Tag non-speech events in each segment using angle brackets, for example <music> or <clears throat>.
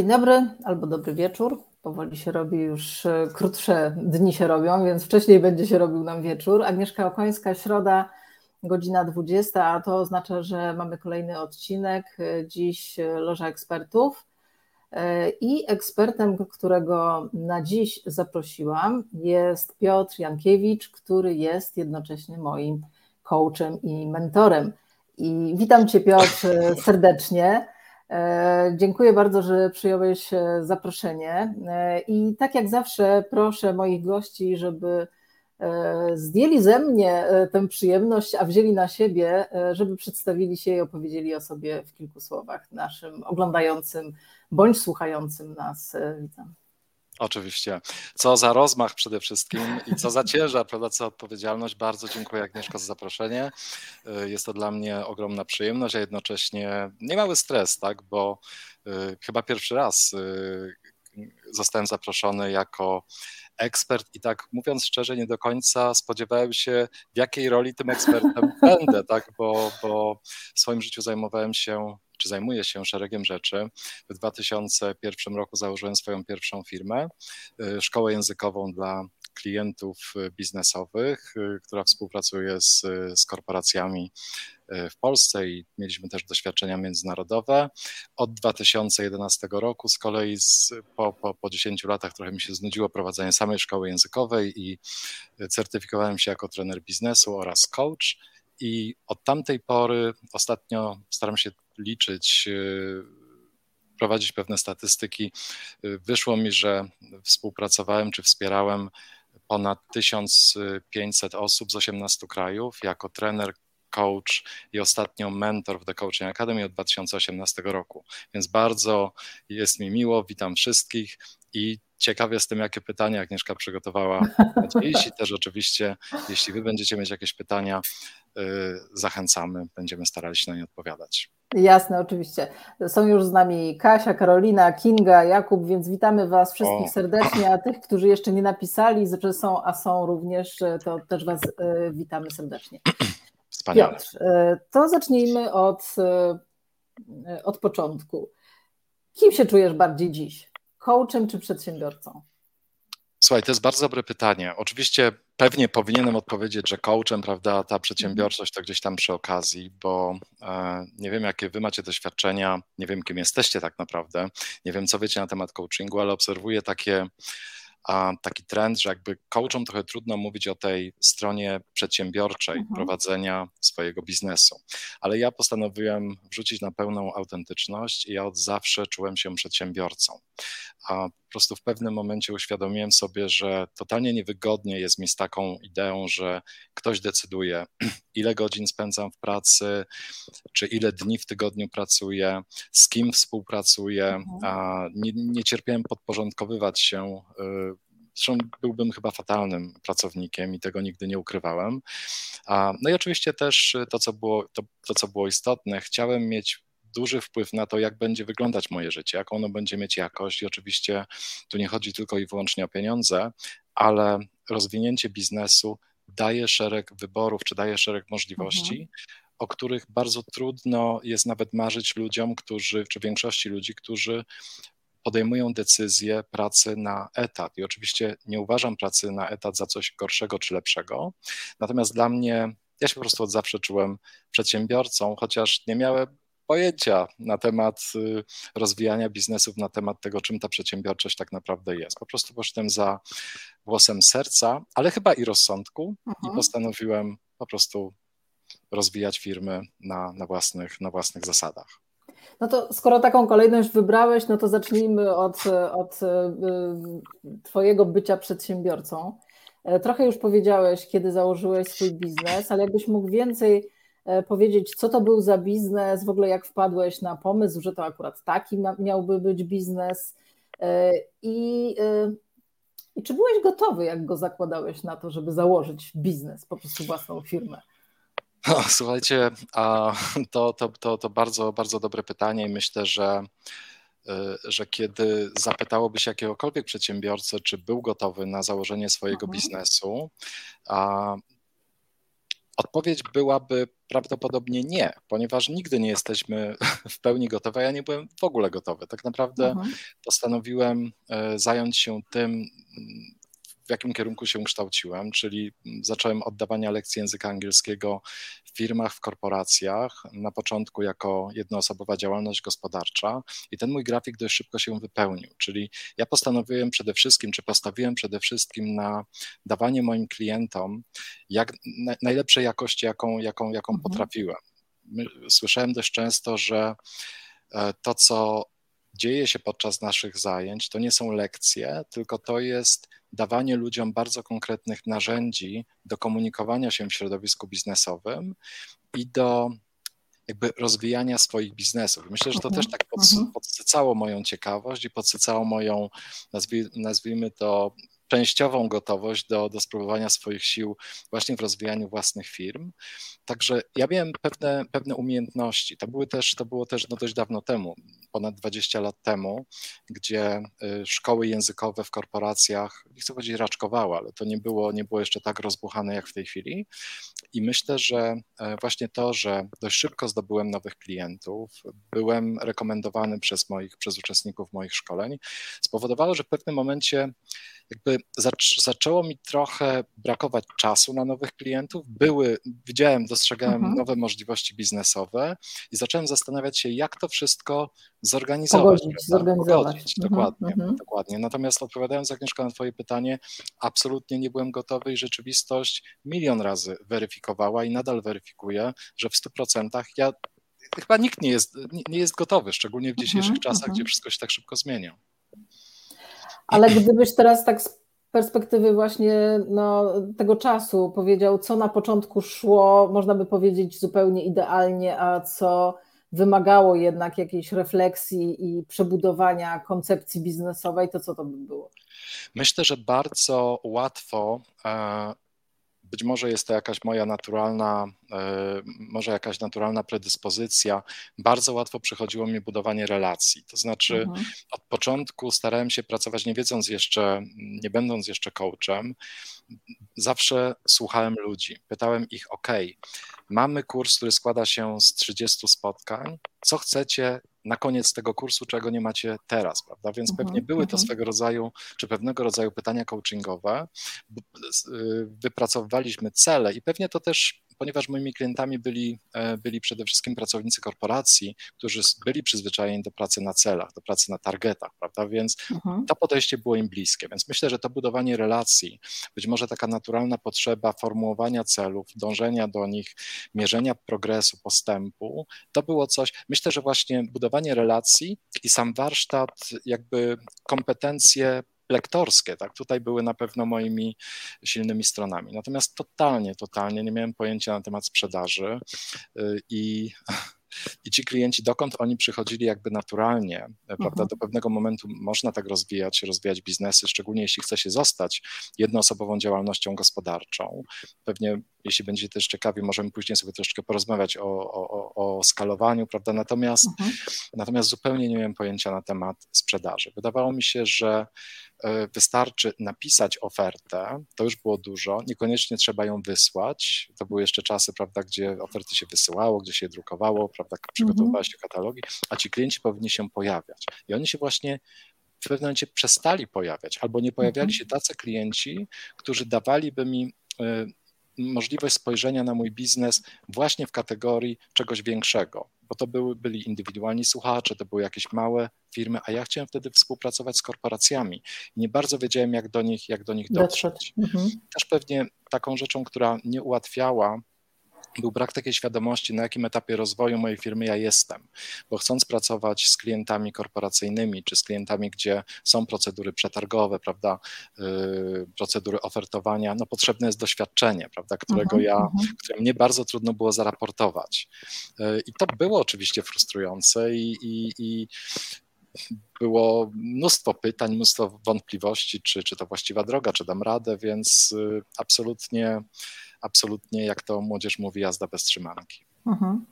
Dzień dobry albo dobry wieczór. Powoli się robi już e, krótsze dni się robią, więc wcześniej będzie się robił nam wieczór. Agnieszka Okońska, środa, godzina 20, a to oznacza, że mamy kolejny odcinek. E, dziś Loża Ekspertów. E, I ekspertem, którego na dziś zaprosiłam, jest Piotr Jankiewicz, który jest jednocześnie moim coachem i mentorem. I witam Cię, Piotr, serdecznie. E, dziękuję bardzo, że przyjąłeś e, zaproszenie. E, I tak jak zawsze proszę moich gości, żeby zdjęli ze mnie tę przyjemność, a wzięli na siebie, żeby przedstawili się i opowiedzieli o sobie w kilku słowach naszym oglądającym bądź słuchającym nas widzom. Oczywiście. Co za rozmach przede wszystkim i co za ciężar, prawda, co odpowiedzialność. Bardzo dziękuję Agnieszko za zaproszenie. Y, jest to dla mnie ogromna przyjemność, a jednocześnie niemały stres, tak, bo y, chyba pierwszy raz y, zostałem zaproszony jako ekspert i tak mówiąc szczerze, nie do końca spodziewałem się, w jakiej roli tym ekspertem <laughs> będę, tak, bo, bo w swoim życiu zajmowałem się czy zajmuję się szeregiem rzeczy. W 2001 roku założyłem swoją pierwszą firmę, y, szkołę językową dla klientów biznesowych, y, która współpracuje z, z korporacjami y, w Polsce i mieliśmy też doświadczenia międzynarodowe. Od 2011 roku z kolei z, po, po, po 10 latach trochę mi się znudziło prowadzenie samej szkoły językowej i certyfikowałem się jako trener biznesu oraz coach. I od tamtej pory ostatnio staram się liczyć, y, prowadzić pewne statystyki. Y, wyszło mi, że współpracowałem czy wspierałem ponad 1500 osób z 18 krajów jako trener, coach i ostatnio mentor w The Coaching Academy od 2018 roku. Więc bardzo jest mi miło, witam wszystkich i ciekaw jestem, jakie pytania Agnieszka przygotowała dziś i też oczywiście, jeśli wy będziecie mieć jakieś pytania, y, zachęcamy, będziemy starali się na nie odpowiadać. Jasne, oczywiście. Są już z nami Kasia, Karolina, Kinga, Jakub, więc witamy Was wszystkich o. serdecznie, a tych, którzy jeszcze nie napisali, są, a są również, to też Was y, witamy serdecznie. Wspaniale. Piotr, y, to zacznijmy od, od początku. Kim się czujesz bardziej dziś? coachem czy przedsiębiorcą? Słuchaj, to jest bardzo dobre pytanie. Oczywiście pewnie powinienem odpowiedzieć, że coachem, prawda, ta przedsiębiorczość to gdzieś tam przy okazji, bo e, nie wiem, jakie wy macie doświadczenia, nie wiem, kim jesteście tak naprawdę, nie wiem, co wiecie na temat coachingu, ale obserwuję takie taki trend, że jakby coachom trochę trudno mówić o tej stronie przedsiębiorczej mhm. prowadzenia swojego biznesu. Ale ja postanowiłem wrzucić na pełną autentyczność i ja od zawsze czułem się przedsiębiorcą. Po prostu w pewnym momencie uświadomiłem sobie, że totalnie niewygodnie jest mi z taką ideą, że ktoś decyduje, <clears throat> ile godzin spędzam w pracy, czy ile dni w tygodniu pracuję, z kim współpracuję. Mhm. Nie, nie cierpiałem podporządkowywać się y, Zresztą byłbym chyba fatalnym pracownikiem i tego nigdy nie ukrywałem. No i oczywiście też to, co było, to, to, co było istotne, chciałem mieć duży wpływ na to, jak będzie wyglądać moje życie, jaką ono będzie mieć jakość. I oczywiście tu nie chodzi tylko i wyłącznie o pieniądze, ale rozwinięcie biznesu daje szereg wyborów, czy daje szereg możliwości, mhm. o których bardzo trudno jest nawet marzyć ludziom, którzy, czy większości ludzi, którzy podejmują decyzję pracy na etat. I oczywiście nie uważam pracy na etat za coś gorszego czy lepszego. Natomiast dla mnie, ja się po prostu od zawsze czułem przedsiębiorcą, chociaż nie miałem pojęcia na temat y, rozwijania biznesów, na temat tego, czym ta przedsiębiorczość tak naprawdę jest. Po prostu poszedłem za głosem serca, ale chyba i rozsądku i mhm. postanowiłem po prostu rozwijać firmy na, na, własnych, na własnych zasadach. No to skoro taką kolejność wybrałeś, no to zacznijmy od, od y, Twojego bycia przedsiębiorcą. E, trochę już powiedziałeś, kiedy założyłeś swój biznes, ale jakbyś mógł więcej powiedzieć, co to był za biznes, w ogóle jak wpadłeś na pomysł, że to akurat taki miałby być biznes e, i, i czy byłeś gotowy, jak go zakładałeś na to, żeby założyć biznes, po prostu własną firmę? Słuchajcie, to, to, to, to bardzo, bardzo dobre pytanie i myślę, że, że kiedy zapytałobyś jakiegokolwiek przedsiębiorcę, czy był gotowy na założenie swojego mhm. biznesu, a Odpowiedź byłaby prawdopodobnie nie, ponieważ nigdy nie jesteśmy w pełni gotowi. Ja nie byłem w ogóle gotowy. Tak naprawdę mhm. postanowiłem e, zająć się tym, w jakim kierunku się kształciłem, czyli zacząłem oddawania lekcji języka angielskiego w firmach, w korporacjach, na początku jako jednoosobowa działalność gospodarcza i ten mój grafik dość szybko się wypełnił, czyli ja postanowiłem przede wszystkim, czy postawiłem przede wszystkim na dawanie moim klientom jak najlepszej jakości, jaką, jaką, jaką mhm. potrafiłem. Słyszałem dość często, że e, to, co dzieje się podczas naszych zajęć, to nie są lekcje, tylko to jest dawanie ludziom bardzo konkretnych narzędzi do komunikowania się w środowisku biznesowym i do jakby rozwijania swoich biznesów. Myślę, że to też tak mhm. podsycało moją ciekawość i podsycało moją, nazwijmy to, częściową gotowość do, do spróbowania swoich sił właśnie w rozwijaniu własnych firm. Także ja miałem pewne, pewne umiejętności. To, były też, to było też no dość dawno temu, ponad 20 lat temu, gdzie y, szkoły językowe w korporacjach, nie chcę powiedzieć raczkowały, ale to nie było, nie było jeszcze tak rozbuchane jak w tej chwili. I myślę, że e, właśnie to, że dość szybko zdobyłem nowych klientów, byłem rekomendowany przez moich, przez uczestników moich szkoleń, spowodowało, że w pewnym momencie jakby zaczęło mi trochę brakować czasu na nowych klientów. Były, widziałem, dostrzegałem mhm. nowe możliwości biznesowe i zacząłem zastanawiać się, jak to wszystko zorganizować. Pogodzić, zorganizować. Pogodzić, mhm. dokładnie, mhm. dokładnie. Natomiast odpowiadając Agnieszka na Twoje pytanie, absolutnie nie byłem gotowy i rzeczywistość milion razy weryfikowała i nadal weryfikuje, że w 100% ja chyba nikt nie jest, nie jest gotowy, szczególnie w dzisiejszych mhm, czasach, gdzie wszystko się tak szybko zmienia. Ale gdybyś teraz tak z perspektywy właśnie no, tego czasu powiedział, co na początku szło, można by powiedzieć zupełnie idealnie, a co wymagało jednak jakiejś refleksji i przebudowania koncepcji biznesowej, to co to by było? Myślę, że bardzo łatwo e, być może jest to jakaś moja naturalna, e, może jakaś naturalna predyspozycja. Bardzo łatwo przychodziło mi budowanie relacji. To znaczy, mhm. od początku starałem się pracować, nie wiedząc jeszcze, nie będąc jeszcze coachem, zawsze słuchałem ludzi. Pytałem ich, OK, mamy kurs, który składa się z 30 spotkań. Co chcecie na koniec tego kursu, czego nie macie teraz, prawda? Więc mhm, pewnie były to mhm. swego rodzaju, czy pewnego rodzaju pytania coachingowe. Y, wypracowywaliśmy cele i pewnie to też ponieważ moimi klientami byli, e, byli przede wszystkim pracownicy korporacji, którzy byli przyzwyczajeni do pracy na celach, do pracy na targetach, prawda? Więc mhm. to podejście było im bliskie. Więc myślę, że to budowanie relacji, być może taka naturalna potrzeba formułowania celów, dążenia do nich, mierzenia progresu, postępu, to było coś. Myślę, że właśnie budowanie relacji i sam warsztat, jakby kompetencje lektorskie, tak, tutaj były na pewno moimi silnymi stronami. Natomiast totalnie, totalnie nie miałem pojęcia na temat sprzedaży y, i i ci klienci, dokąd oni przychodzili jakby naturalnie, prawda, mhm. do pewnego momentu można tak rozwijać, rozwijać biznesy, szczególnie jeśli chce się zostać jednoosobową działalnością gospodarczą. Pewnie jeśli będziecie też ciekawi, możemy później sobie troszeczkę porozmawiać o, o, o skalowaniu, prawda? Natomiast, mhm. natomiast zupełnie nie miałem pojęcia na temat sprzedaży. Wydawało mi się, że e, wystarczy napisać ofertę, to już było dużo, niekoniecznie trzeba ją wysłać. To były jeszcze czasy, prawda, gdzie oferty się wysyłało, gdzie się je drukowało, prawda, przygotowywały mhm. się katalogi, a ci klienci powinni się pojawiać. I oni się właśnie w pewnym momencie przestali pojawiać, albo nie pojawiali mhm. się tacy klienci, którzy dawaliby mi e, możliwość spojrzenia na mój biznes właśnie w kategorii czegoś większego, bo to były, byli indywidualni słuchacze, to były jakieś małe firmy, a ja chciałem wtedy współpracować z korporacjami i nie bardzo wiedziałem, jak do nich, jak do nich dotrzeć. Mhm. Też pewnie taką rzeczą, która nie ułatwiała był brak takiej świadomości, na jakim etapie rozwoju mojej firmy ja jestem, bo chcąc pracować z klientami korporacyjnymi, czy z klientami, gdzie są procedury przetargowe, prawda, yy, procedury ofertowania, no potrzebne jest doświadczenie, prawda, którego uh mhm, -huh, ja, uh mhm. -huh. które mnie bardzo trudno było zaraportować. Yy, I to było oczywiście frustrujące i, i, i było mnóstwo pytań, mnóstwo wątpliwości, czy, czy to właściwa droga, czy dam radę, więc yy, absolutnie absolutnie, jak to młodzież mówi, jazda bez trzymanki. Mhm.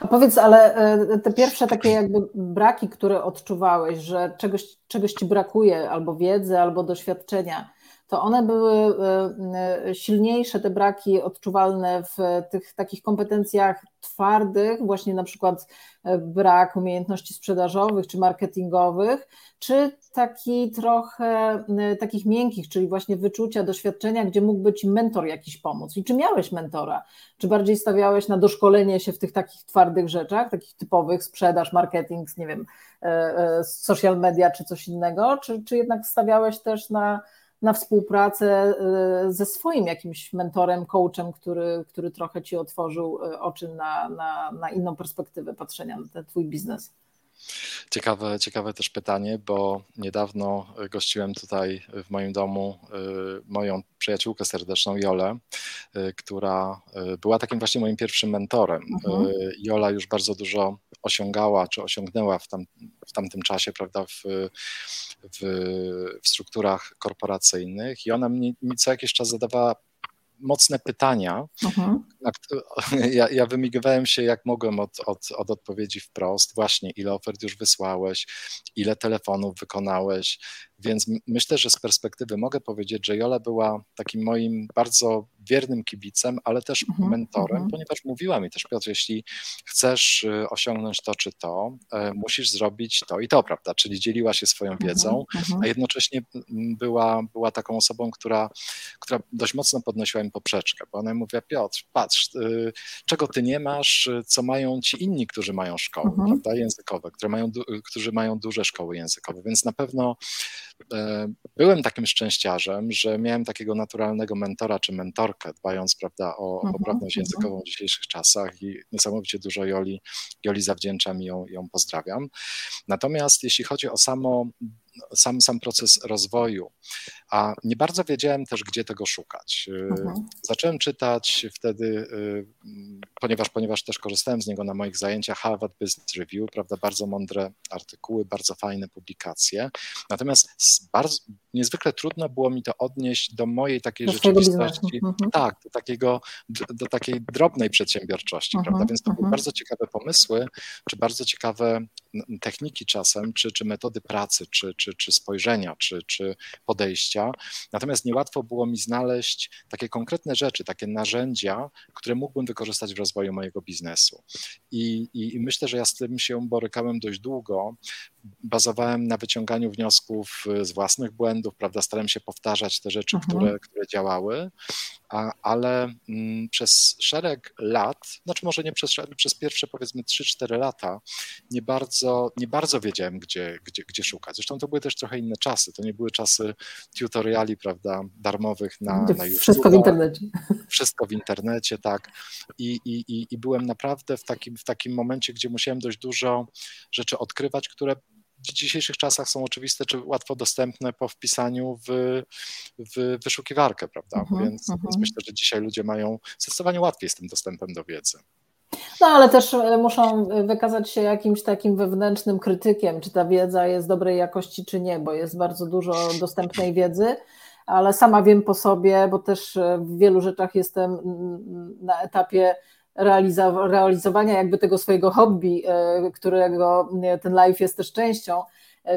A powiedz, ale e, te pierwsze takie jakby braki, które odczuwałeś, że czegoś, czegoś ci brakuje, albo wiedzy, albo doświadczenia, to one były silniejsze, te braki odczuwalne w tych takich kompetencjach twardych, właśnie na przykład brak umiejętności sprzedażowych czy marketingowych, czy taki trochę takich miękkich, czyli właśnie wyczucia, doświadczenia, gdzie mógłby ci mentor jakiś pomóc? I czy miałeś mentora? Czy bardziej stawiałeś na doszkolenie się w tych takich twardych rzeczach, takich typowych, sprzedaż, marketing, nie wiem, e, e, social media czy coś innego, czy, czy jednak stawiałeś też na na współpracę e, ze swoim jakimś mentorem, coachem, który, który trochę ci otworzył oczy na, na, na inną perspektywę patrzenia na ten twój biznes. Ciekawe, ciekawe też pytanie, bo niedawno gościłem tutaj w moim domu y, moją przyjaciółkę serdeczną, Jolę, y, która y, była takim właśnie moim pierwszym mentorem. Mhm. Jola już bardzo dużo osiągała, czy osiągnęła w, tam, w tamtym czasie, prawda, w, w, w strukturach korporacyjnych i ona mi, mi co jakiś czas zadawała mocne pytania. Mhm. <laughs> Ja, ja wymigowałem się jak mogłem od, od, od odpowiedzi wprost. Właśnie, ile ofert już wysłałeś, ile telefonów wykonałeś, więc myślę, że z perspektywy mogę powiedzieć, że Jola była takim moim bardzo wiernym kibicem, ale też mhm, mentorem, mhm. ponieważ mówiła mi też, Piotr, jeśli chcesz y, osiągnąć to czy to, e, musisz zrobić to i to, prawda? Czyli dzieliła się swoją mhm, wiedzą, a jednocześnie była, była taką osobą, która, która dość mocno podnosiła mi poprzeczkę, bo ona mówiła, Piotr, patrz, y, czego ty nie masz, co mają ci inni, którzy mają szkoły, prawda, językowe, które mają, którzy mają duże szkoły językowe, więc na pewno byłem takim szczęściarzem, że miałem takiego naturalnego mentora czy mentorkę, dbając prawda, o mhm, poprawność mhm. językową w dzisiejszych czasach i niesamowicie dużo Joli, Joli zawdzięczam i ją, ją pozdrawiam. Natomiast jeśli chodzi o samo sam, sam proces rozwoju, a nie bardzo wiedziałem też, gdzie tego szukać. Y, mhm. Zacząłem czytać wtedy, y, ponieważ, ponieważ też korzystałem z niego na moich zajęciach Harvard Business Review, prawda, bardzo mądre artykuły, bardzo fajne publikacje. Natomiast bardzo, niezwykle trudno było mi to odnieść do mojej takiej do rzeczywistości, mhm. tak, do, takiego, do takiej drobnej przedsiębiorczości, mhm. prawda? Więc to były bardzo ciekawe pomysły, czy bardzo ciekawe techniki czasem, czy, czy metody pracy, czy, czy, czy spojrzenia, czy, czy podejścia. Natomiast niełatwo było mi znaleźć takie konkretne rzeczy, takie narzędzia, które mógłbym wykorzystać w rozwoju mojego biznesu. I, i, i myślę, że ja z tym się borykałem dość długo. Bazowałem na wyciąganiu wniosków z własnych błędów, prawda? Starałem się powtarzać te rzeczy, mhm. które, które działały, a, ale mm, przez szereg lat, znaczy może nie przez, przez pierwsze powiedzmy 3-4 lata, nie bardzo, nie bardzo wiedziałem, gdzie, gdzie, gdzie szukać. Zresztą to były też trochę inne czasy. To nie były czasy tutoriali, prawda, darmowych na, na YouTube. Wszystko w internecie. Wszystko w internecie, tak. I, i, i byłem naprawdę w takim, w takim momencie, gdzie musiałem dość dużo rzeczy odkrywać, które w dzisiejszych czasach są oczywiste czy łatwo dostępne po wpisaniu w, w wyszukiwarkę, prawda? -huh, więc, -huh. więc myślę, że dzisiaj ludzie mają zdecydowanie łatwiej z tym dostępem do wiedzy. No ale też e, muszą wykazać się jakimś takim wewnętrznym krytykiem, czy ta wiedza jest dobrej jakości, czy nie, bo jest bardzo dużo dostępnej wiedzy, ale sama wiem po sobie, bo też e, w wielu rzeczach jestem na etapie realizowania jakby tego swojego hobby, e, którego ten live jest też częścią.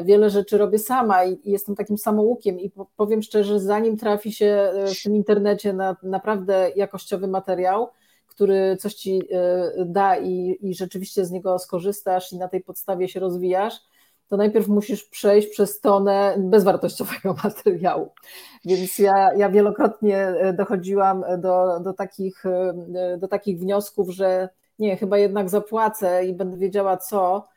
Wiele rzeczy robię sama i jestem takim samoukiem i powiem szczerze, zanim trafi się w tym internecie na naprawdę jakościowy materiał, który coś ci e, da i, i rzeczywiście z niego skorzystasz i na tej podstawie się rozwijasz, to najpierw musisz przejść przez tonę bezwartościowego <laughs> materiału. Więc ja, ja wielokrotnie e, dochodziłam do, do, takich, e, do takich wniosków, że nie, chyba jednak zapłacę i będę wiedziała, co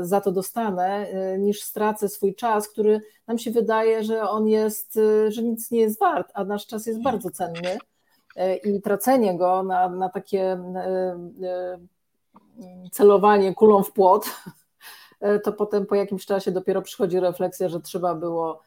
za to dostanę, niż stracę swój czas, który nam się wydaje, że on jest, że nic nie jest wart, a nasz czas jest bardzo cenny. E, i tracenie go na, na takie e, e, celowanie kulą w płot, <laughs> to potem po jakimś czasie dopiero przychodzi refleksja, że trzeba było,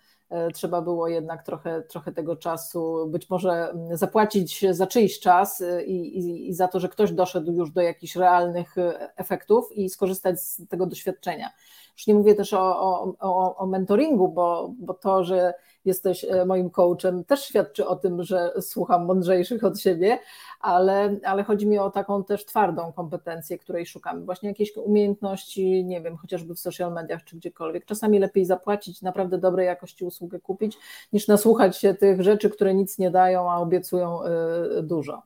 trzeba było jednak trochę, trochę tego czasu, być może zapłacić za czyjś czas i, i, i za to, że ktoś doszedł już do jakichś realnych efektów i skorzystać z tego doświadczenia. Już nie mówię też o, o, o mentoringu, bo, bo to, że jesteś moim coachem, też świadczy o tym, że słucham mądrzejszych od siebie, ale, ale chodzi mi o taką też twardą kompetencję, której szukamy. Właśnie jakieś umiejętności, nie wiem, chociażby w social mediach czy gdziekolwiek. Czasami lepiej zapłacić, naprawdę dobrej jakości usługę kupić, niż nasłuchać się tych rzeczy, które nic nie dają, a obiecują dużo.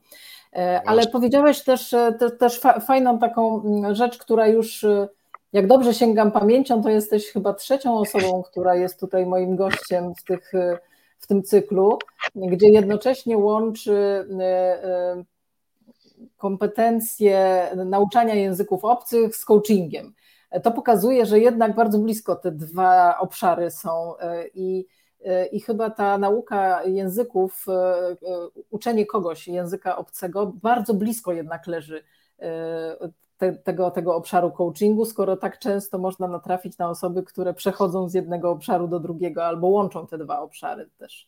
E, ale powiedziałeś też, e, te, też fajną taką mm, rzecz, która już, e, jak dobrze sięgam pamięcią, to jesteś chyba trzecią osobą, która jest tutaj moim gościem w, tych, w tym cyklu, gdzie jednocześnie łączy kompetencje nauczania języków obcych z coachingiem. To pokazuje, że jednak bardzo blisko te dwa obszary są i i chyba ta nauka języków, uczenie kogoś języka obcego bardzo blisko jednak leży te, tego, tego obszaru coachingu, skoro tak często można natrafić na osoby, które przechodzą z jednego obszaru do drugiego albo łączą te dwa obszary też.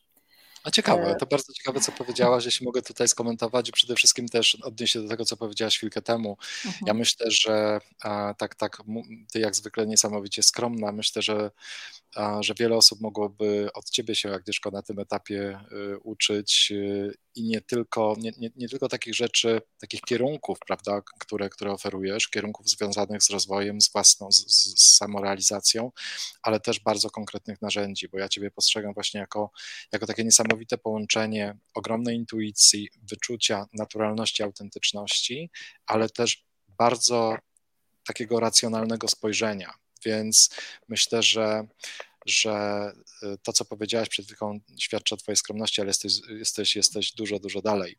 A ciekawe, to bardzo ciekawe, co powiedziałaś, jeśli mogę tutaj skomentować i przede wszystkim też odnieść się do tego, co powiedziałaś chwilkę temu. Mhm. Ja myślę, że tak, tak, ty jak zwykle niesamowicie skromna, myślę, że że wiele osób mogłoby od ciebie się, Agnieszko, na tym etapie y, uczyć y, i nie tylko, nie, nie, nie, tylko takich rzeczy, takich kierunków, prawda, które, które oferujesz, kierunków związanych z rozwojem, z własną, z, z samorealizacją, ale też bardzo konkretnych narzędzi, bo ja ciebie postrzegam właśnie jako, jako takie niesamowite połączenie ogromnej intuicji, wyczucia naturalności, autentyczności, ale też bardzo takiego racjonalnego spojrzenia. Więc myślę, że że y, to, co powiedziałaś przed chwilą, świadczy o Twojej skromności, ale jesteś, jesteś, jesteś dużo, dużo dalej.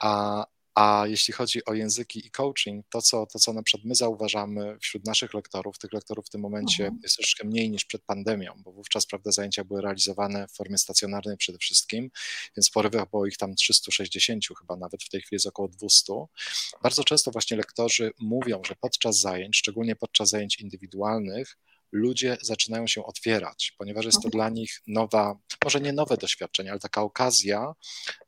A, a jeśli chodzi o języki i coaching, to co, to co na przykład my zauważamy wśród naszych lektorów, tych lektorów w tym momencie mhm. jest troszkę mniej niż przed pandemią, bo wówczas prawda, zajęcia były realizowane w formie stacjonarnej przede wszystkim, więc w porywach było ich tam 360 chyba nawet, w tej chwili jest około 200. Bardzo często właśnie lektorzy mówią, że podczas zajęć, szczególnie podczas zajęć indywidualnych, ludzie zaczynają się otwierać, ponieważ jest to mhm. dla nich nowa, może nie nowe doświadczenie, ale taka okazja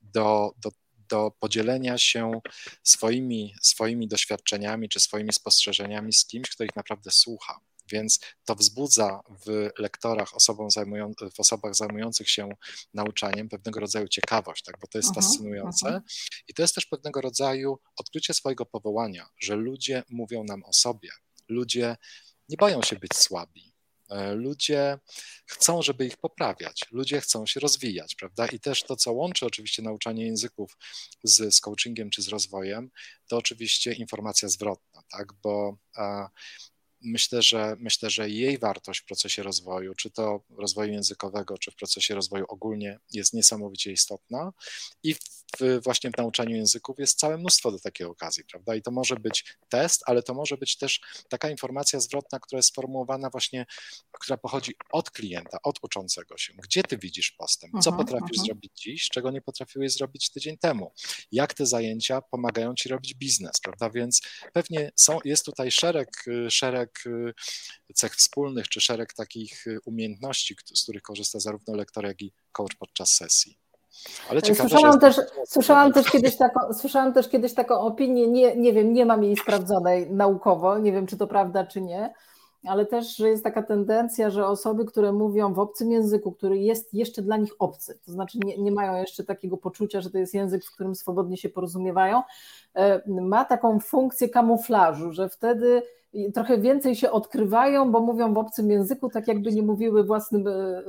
do, do do podzielenia się swoimi, swoimi doświadczeniami czy swoimi spostrzeżeniami z kimś, kto ich naprawdę słucha. Więc to wzbudza w lektorach, osobom zajmują, w osobach zajmujących się nauczaniem pewnego rodzaju ciekawość, tak? bo to jest uh -huh, fascynujące. Uh -huh. I to jest też pewnego rodzaju odkrycie swojego powołania, że ludzie mówią nam o sobie. Ludzie nie boją się być słabi. E, ludzie chcą, żeby ich poprawiać, ludzie chcą się rozwijać, prawda? I też to, co łączy oczywiście nauczanie języków z, z coachingiem czy z rozwojem, to oczywiście informacja zwrotna, tak? Bo a, myślę, że myślę, że jej wartość w procesie rozwoju, czy to rozwoju językowego, czy w procesie rozwoju ogólnie jest niesamowicie istotna i w, właśnie w nauczaniu języków jest całe mnóstwo do takiej okazji, prawda? I to może być test, ale to może być też taka informacja zwrotna, która jest sformułowana właśnie, która pochodzi od klienta, od uczącego się. Gdzie ty widzisz postęp? Co aha, potrafisz aha. zrobić dziś, czego nie potrafiłeś zrobić tydzień temu? Jak te zajęcia pomagają ci robić biznes, prawda? Więc pewnie są, jest tutaj szereg, szereg Y, cech wspólnych, czy szereg takich y, umiejętności, z których korzysta zarówno lektor, jak i coach podczas sesji. Ale ciekawe, słyszałam, też, słyszałam, też kiedyś taką, słyszałam też kiedyś taką opinię, nie, nie wiem, nie mam jej sprawdzonej naukowo, nie wiem, czy to prawda, czy nie, ale też, że jest taka tendencja, że osoby, które mówią w obcym języku, który jest jeszcze dla nich obcy, to znaczy nie, nie mają jeszcze takiego poczucia, że to jest język, w którym swobodnie się porozumiewają, e, ma taką funkcję kamuflażu, że wtedy trochę więcej się odkrywają, bo mówią w obcym języku, tak jakby nie mówiły własnym, e, e,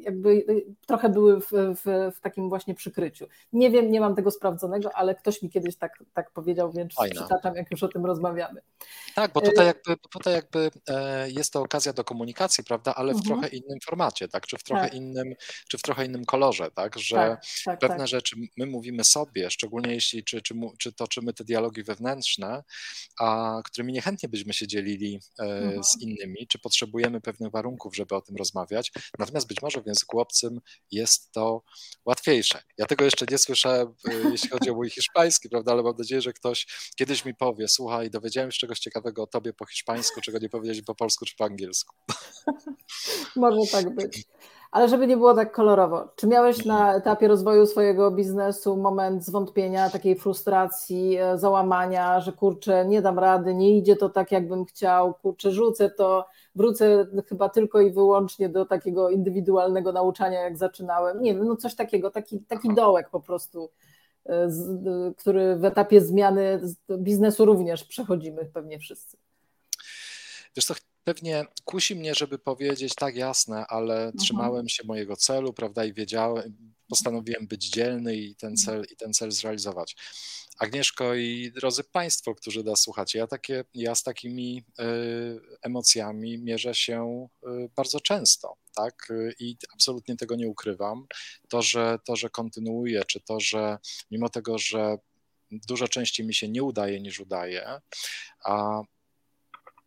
jakby trochę były w, w, w, takim właśnie przykryciu. Nie wiem, nie mam tego sprawdzonego, ale ktoś mi kiedyś tak, tak powiedział, więc Fajna. przytaczam, jak już o tym rozmawiamy. Tak, bo tutaj jakby, tutaj jakby jest to okazja do komunikacji, prawda, ale w mhm. trochę innym formacie, tak, czy w trochę tak. innym, czy w trochę innym kolorze, tak, że tak, tak, pewne tak. rzeczy my mówimy sobie, szczególnie jeśli, czy, czy, czy toczymy te dialogi wewnętrzne, a którymi niechętnie byśmy się dzielili e, mhm. z innymi, czy potrzebujemy pewnych warunków, żeby o tym rozmawiać, natomiast być może w języku obcym jest to łatwiejsze. Ja tego jeszcze nie słyszałem, e, jeśli chodzi o mój hiszpański, prawda, ale mam nadzieję, że ktoś kiedyś mi powie, słuchaj, dowiedziałem się czegoś ciekawego o tobie po hiszpańsku, czego nie powiedzieć po polsku czy po angielsku. <laughs> Może tak być. Ale żeby nie było tak kolorowo, czy miałeś na etapie rozwoju swojego biznesu moment zwątpienia, takiej frustracji, e, załamania, że kurczę, nie dam rady, nie idzie to tak, jakbym chciał, kurczę, rzucę to, wrócę chyba tylko i wyłącznie do takiego indywidualnego nauczania, jak zaczynałem. Nie wiem, no coś takiego, taki, taki dołek po prostu, e, który w etapie zmiany biznesu również przechodzimy pewnie wszyscy. Wiesz co, pewnie kusi mnie, żeby powiedzieć tak jasne, ale mhm. trzymałem się mojego celu, prawda, i wiedziałem, postanowiłem być dzielny i ten cel, i ten cel zrealizować. Agnieszko i drodzy Państwo, którzy nas słuchacie, ja, takie, ja z takimi y, emocjami mierzę się y, bardzo często, tak? I absolutnie tego nie ukrywam. To, że, to, że kontynuuję, czy to, że mimo tego, że dużo częściej mi się nie udaje niż udaje, a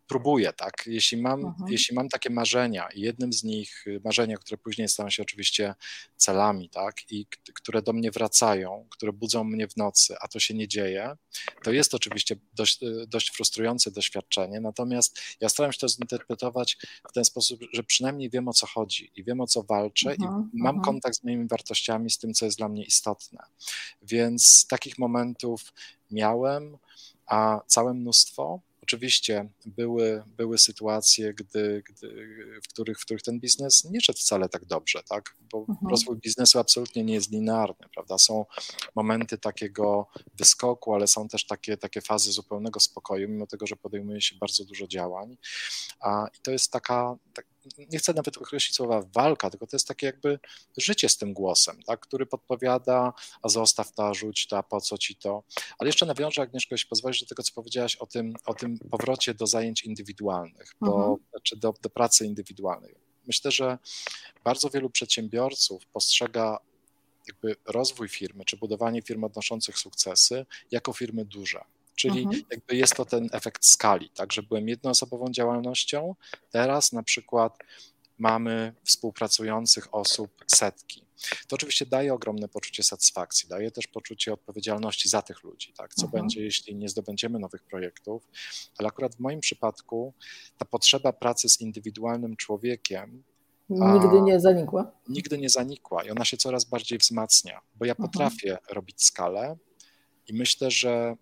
próbuję, tak? Jeśli mam, mhm. jeśli mam takie marzenia i jednym z nich, y, marzenia, które później stają się oczywiście celami, tak? I które do mnie wracają, które budzą mnie w nocy, a to się nie dzieje, to jest oczywiście dość, y, dość frustrujące doświadczenie, natomiast ja staram się to zinterpretować w ten sposób, że przynajmniej wiem o co chodzi i wiem o co walczę mhm. i mam mhm. kontakt z moimi wartościami, z tym, co jest dla mnie istotne. Więc takich momentów miałem, a całe mnóstwo. Oczywiście były, były sytuacje, gdy, gdy, w, których, w których ten biznes nie szedł wcale tak dobrze, tak? bo mhm. rozwój biznesu absolutnie nie jest linearny, prawda? Są momenty takiego wyskoku, ale są też takie, takie fazy zupełnego spokoju, mimo tego, że podejmuje się bardzo dużo działań. A, I to jest taka, tak, nie chcę nawet określić słowa walka, tylko to jest takie jakby życie z tym głosem, tak, który podpowiada, a zostaw to, rzuć to, po co ci to. Ale jeszcze nawiążę, Agnieszko, jeśli pozwolisz, do tego, co powiedziałaś o tym, o tym powrocie do zajęć indywidualnych, bo, mhm. czy do, do pracy indywidualnej. Myślę, że bardzo wielu przedsiębiorców postrzega jakby rozwój firmy, czy budowanie firm odnoszących sukcesy jako firmy duże. Czyli mhm. jakby jest to ten efekt skali, tak, że byłem jednoosobową działalnością, teraz na przykład mamy współpracujących osób setki. To oczywiście daje ogromne poczucie satysfakcji, daje też poczucie odpowiedzialności za tych ludzi, tak? Co mhm. będzie, jeśli nie zdobędziemy nowych projektów, ale akurat w moim przypadku ta potrzeba pracy z indywidualnym człowiekiem Nigdy nie zanikła. Nigdy nie zanikła i ona się coraz bardziej wzmacnia, bo ja mhm. potrafię robić skalę i myślę, że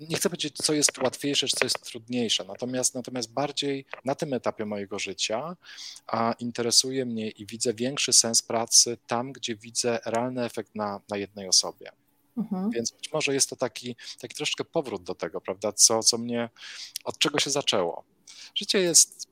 nie chcę powiedzieć, co jest łatwiejsze, czy co jest trudniejsze, natomiast, natomiast bardziej na tym etapie mojego życia a interesuje mnie i widzę większy sens pracy tam, gdzie widzę realny efekt na, na jednej osobie. Mhm. Więc być może jest to taki, taki troszkę powrót do tego, prawda, co, co mnie, od czego się zaczęło. Życie jest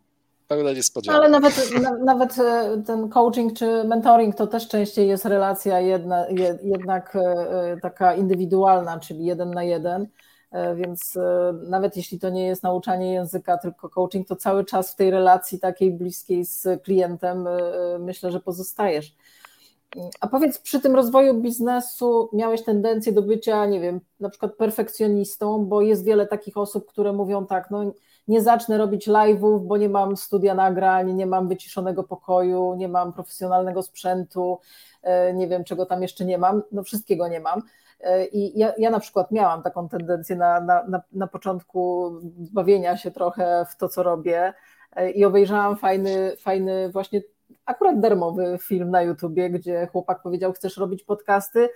pełne niespodzianek. Ale nawet, na, nawet e, ten coaching czy mentoring to też częściej jest relacja jedna, jednak e, taka indywidualna, czyli jeden na jeden. E, więc e, nawet jeśli to nie jest nauczanie języka, tylko coaching, to cały czas w tej relacji takiej bliskiej z klientem e, myślę, że pozostajesz. A powiedz, przy tym rozwoju biznesu miałeś tendencję do bycia, nie wiem, na przykład perfekcjonistą, bo jest wiele takich osób, które mówią tak, no nie zacznę robić live'ów, bo nie mam studia nagrań, nie mam wyciszonego pokoju, nie mam profesjonalnego sprzętu, nie wiem czego tam jeszcze nie mam, no wszystkiego nie mam i ja, ja na przykład miałam taką tendencję na, na, na, na początku bawienia się trochę w to, co robię i obejrzałam fajny, fajny właśnie akurat darmowy film na YouTubie, gdzie chłopak powiedział, chcesz robić podcasty,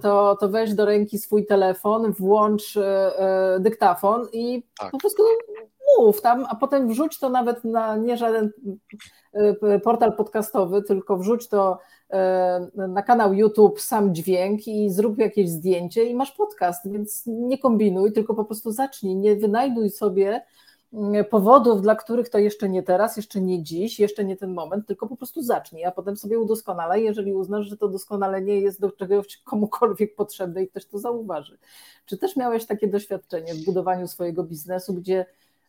to, to weź do ręki swój telefon, włącz e, e, dyktafon i tak. po prostu mów tam, a potem wrzuć to nawet na nie żaden e, portal podcastowy, tylko wrzuć to e, na kanał YouTube sam dźwięk i zrób jakieś zdjęcie i masz podcast, więc nie kombinuj, tylko po prostu zacznij, nie wynajduj sobie powodów, dla których to jeszcze nie teraz, jeszcze nie dziś, jeszcze nie ten moment, tylko po prostu zacznij, a potem sobie udoskonalaj, jeżeli uznasz, że to doskonalenie jest do czegoś <laughs> komukolwiek potrzebne i ktoś to zauważy. Czy też miałeś takie doświadczenie w budowaniu swojego biznesu, gdzie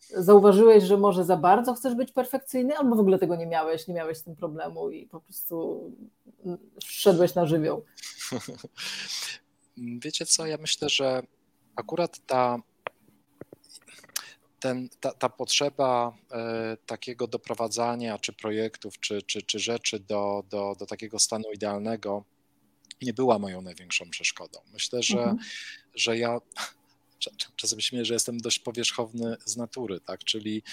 zauważyłeś, że może za bardzo chcesz być perfekcyjny, albo w ogóle tego nie miałeś, nie miałeś z tym problemu i po prostu wszedłeś na żywioł? <laughs> Wiecie co, ja myślę, że akurat ta, ten, ta, ta potrzeba e, takiego doprowadzania czy projektów, czy, czy, czy rzeczy do, do, do takiego stanu idealnego nie była moją największą przeszkodą. Myślę, że, mhm. że ja <laughs> czasem śmieję, że jestem dość powierzchowny z natury, tak? Czyli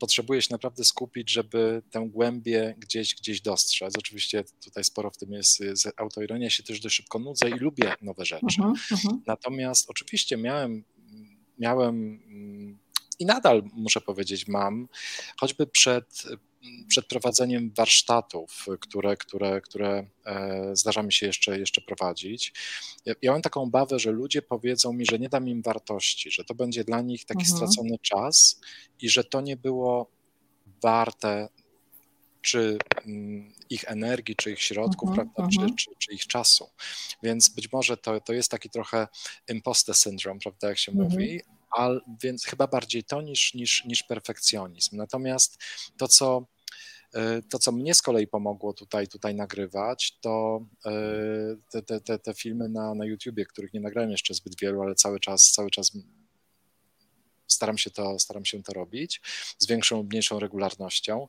potrzebuję się naprawdę skupić, żeby tę głębię gdzieś, gdzieś dostrzec. Oczywiście tutaj sporo w tym jest z autoironia, się też dość szybko nudzę i lubię nowe rzeczy. Uh-huh, uh-huh. Natomiast oczywiście miałem, miałem i nadal muszę powiedzieć mam, choćby przed przed prowadzeniem warsztatów, które, które, które e, zdarza mi się jeszcze, jeszcze prowadzić, ja, ja mam taką obawę, że ludzie powiedzą mi, że nie dam im wartości, że to będzie dla nich taki mhm. stracony czas i że to nie było warte czy mm, ich energii, czy ich środków, uh-huh, prawda, uh-huh. Czy, czy, czy, ich czasu. Więc być może to, to jest taki trochę imposter syndrome, prawda, jak się uh-huh. mówi, al, więc chyba bardziej to niż, niż, niż perfekcjonizm. Natomiast to, co e, to, co mnie z kolei pomogło tutaj, tutaj nagrywać, to e, te, te, te, filmy na, na YouTubie, których nie nagrałem jeszcze zbyt wielu, ale cały czas, cały czas staram się to, staram się to robić z większą lub mniejszą regularnością,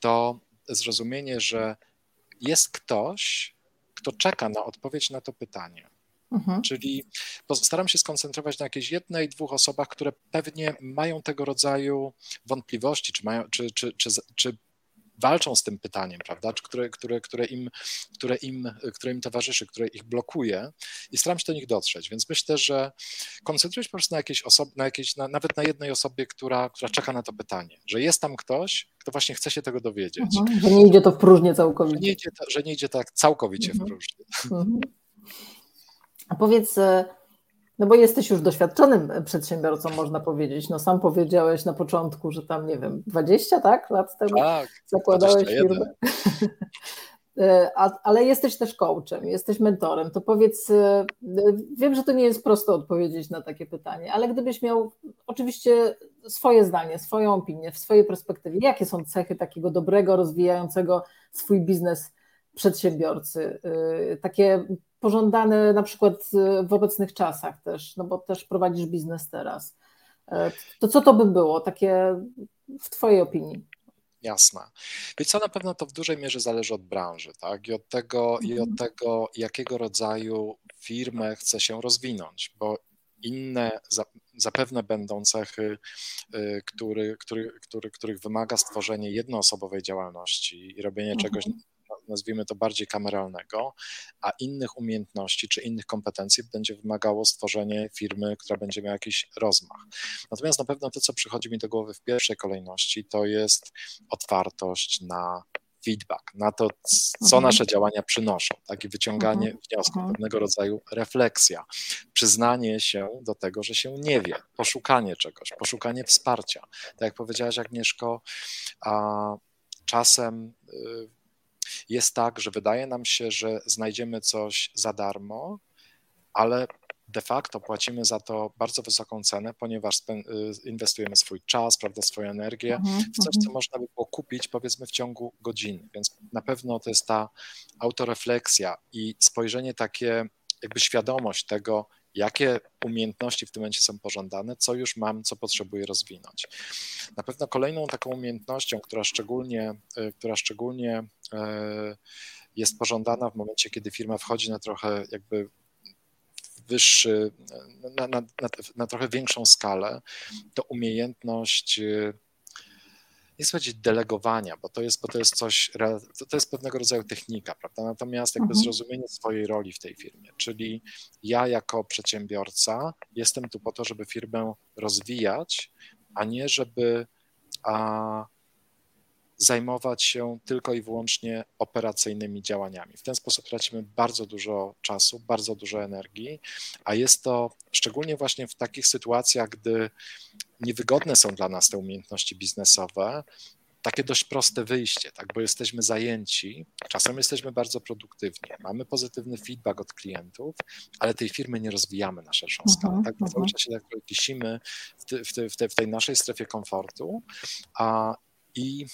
to zrozumienie, że jest ktoś, kto czeka na odpowiedź na to pytanie. Mhm. Czyli staram się skoncentrować na jakiejś jednej, dwóch osobach, które pewnie mają tego rodzaju wątpliwości, czy, mają, czy, czy, czy, czy walczą z tym pytaniem, prawda, czy które, które, które, im, które, im, które im towarzyszy, które ich blokuje i staram się do nich dotrzeć. Więc myślę, że koncentruję się po prostu na jakiejś osobie, na jakiejś, na, nawet na jednej osobie, która, która czeka na to pytanie, że jest tam ktoś, kto właśnie chce się tego dowiedzieć. Mhm, że nie idzie to w próżnię całkowicie. Że nie idzie, to, że nie idzie tak całkowicie mhm. w próżnię. Mhm. A powiedz, e, no bo jesteś już doświadczonym przedsiębiorcą, można powiedzieć. No sam powiedziałeś na początku, że tam, nie wiem, 20 tak, lat temu tak, zakładałeś firmę. <laughs> E, ale jesteś też coachem, jesteś mentorem. To powiedz, e, wiem, że to nie jest prosto odpowiedzieć na takie pytanie, ale gdybyś miał oczywiście swoje zdanie, swoją opinię, w swojej perspektywie, jakie są cechy takiego dobrego, rozwijającego swój biznes przedsiębiorcy? Takie pożądane na przykład y, w obecnych czasach też, no bo też prowadzisz biznes teraz. E, to co to by było, takie w Twojej opinii? Jasne. Więc co na pewno to w dużej mierze zależy od branży, tak? I od tego, mhm. i od mhm. tego jakiego rodzaju firmę chce się rozwinąć, bo inne zapewne będą cechy, y, który, który, który, których wymaga stworzenie jednoosobowej działalności i robienie mhm. czegoś nazwijmy to bardziej kameralnego, a innych umiejętności czy innych kompetencji będzie wymagało stworzenie firmy, która będzie miała jakiś rozmach. Natomiast na pewno to, co przychodzi mi do głowy w pierwszej kolejności, to jest otwartość na feedback, na to, co mhm. nasze działania przynoszą, tak, i wyciąganie mhm. wniosków, mhm. pewnego rodzaju refleksja, przyznanie się do tego, że się nie wie, poszukanie czegoś, poszukanie wsparcia. Tak jak powiedziałaś, Agnieszko, a czasem y, jest tak, że wydaje nam się, że znajdziemy coś za darmo, ale de facto płacimy za to bardzo wysoką cenę, ponieważ y, inwestujemy swój czas, prawda, swoją energię mhm, w coś, co mhm. można by było kupić powiedzmy w ciągu godziny. Więc na pewno to jest ta autorefleksja i spojrzenie takie, jakby świadomość tego, jakie umiejętności w tym momencie są pożądane, co już mam, co potrzebuję rozwinąć. Na pewno kolejną taką umiejętnością, która szczególnie, y, która szczególnie y, jest pożądana w momencie, kiedy firma wchodzi na trochę jakby wyższy, na, na, na, na trochę większą skalę, to umiejętność y, nie chcę powiedzieć delegowania, bo to jest, bo to jest coś, to jest pewnego rodzaju technika, prawda? Natomiast jakby mhm. zrozumienie swojej roli w tej firmie, czyli ja jako przedsiębiorca jestem tu po to, żeby firmę rozwijać, a nie żeby a, zajmować się tylko i wyłącznie operacyjnymi działaniami. W ten sposób tracimy bardzo dużo czasu, bardzo dużo energii, a jest to szczególnie właśnie w takich sytuacjach, gdy niewygodne są dla nas te umiejętności biznesowe, takie dość proste wyjście, tak, bo jesteśmy zajęci, czasem jesteśmy bardzo produktywni, mamy pozytywny feedback od klientów, ale tej firmy nie rozwijamy na szerszą uh-huh, skalę, tak, uh-huh. cały czas się tak kisimy w, w, w, w, tej naszej strefie komfortu, a i,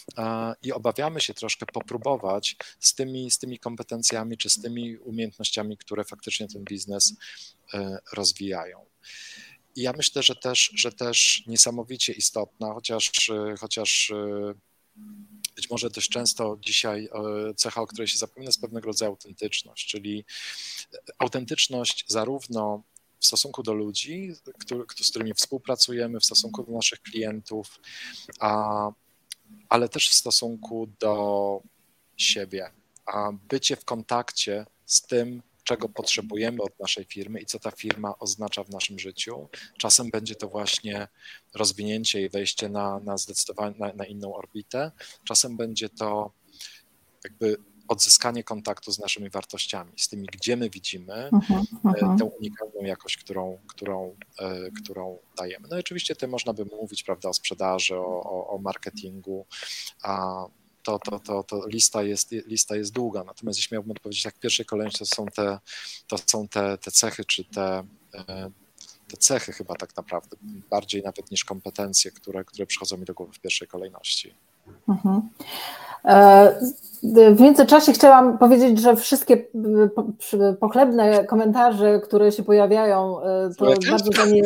i obawiamy się troszkę popróbować z tymi, z tymi kompetencjami czy z tymi umiejętnościami, które faktycznie ten biznes e, rozwijają. I ja myślę, że też, że też niesamowicie istotna, chociaż, chociaż e, być może dość często dzisiaj e, cecha, o której się zapomina, jest pewnego rodzaju autentyczność, czyli autentyczność zarówno w stosunku do ludzi, z którymi współpracujemy, w stosunku do naszych klientów, a, ale też w stosunku do siebie. A bycie w kontakcie z tym, czego potrzebujemy od naszej firmy i co ta firma oznacza w naszym życiu. Czasem będzie to właśnie rozwinięcie i wejście na, na zdecydowanie na, na inną orbitę. Czasem będzie to jakby odzyskanie kontaktu z naszymi wartościami, z tymi, gdzie my widzimy uh-huh, uh-huh. tę unikalną jakość, którą, którą, e, którą dajemy. No i oczywiście to można by mówić, prawda, o sprzedaży, o, o, o marketingu, a to, to, to, to lista, jest, lista jest długa. Natomiast jeśli miałbym odpowiedzieć, jak w pierwszej kolejności to są te, to są te, te cechy, czy te, e, te cechy chyba tak naprawdę, bardziej nawet niż kompetencje, które, które przychodzą mi do głowy w pierwszej kolejności. Mhm. E, w międzyczasie chciałam powiedzieć, że wszystkie pochlebne komentarze, które się pojawiają, e, to bardzo za nie,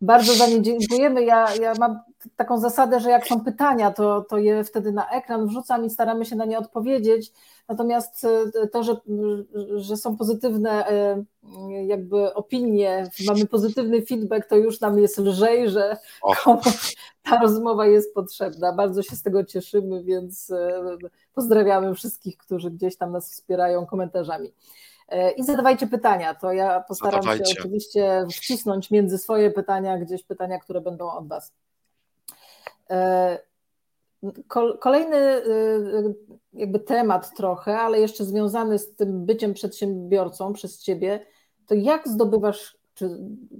bardzo za nie dziękujemy. Ja, ja mam taką zasadę, że jak są pytania, to, to je wtedy na ekran wrzucam i staramy się na nie odpowiedzieć. Natomiast e, to, że, że są pozytywne e, jakby opinie, mamy pozytywny feedback, to już nam jest lżej, że <laughs> ta rozmowa jest potrzebna. Bardzo się z tego cieszymy, więc e, pozdrawiamy wszystkich, którzy gdzieś tam nas wspierają komentarzami. I zadawajcie pytania, to ja postaram Zadawajcie. się oczywiście wcisnąć między swoje pytania gdzieś pytania, które będą od Was. Kolejny y, jakby temat trochę, ale jeszcze związany z tym byciem przedsiębiorcą przez ciebie, to jak zdobywasz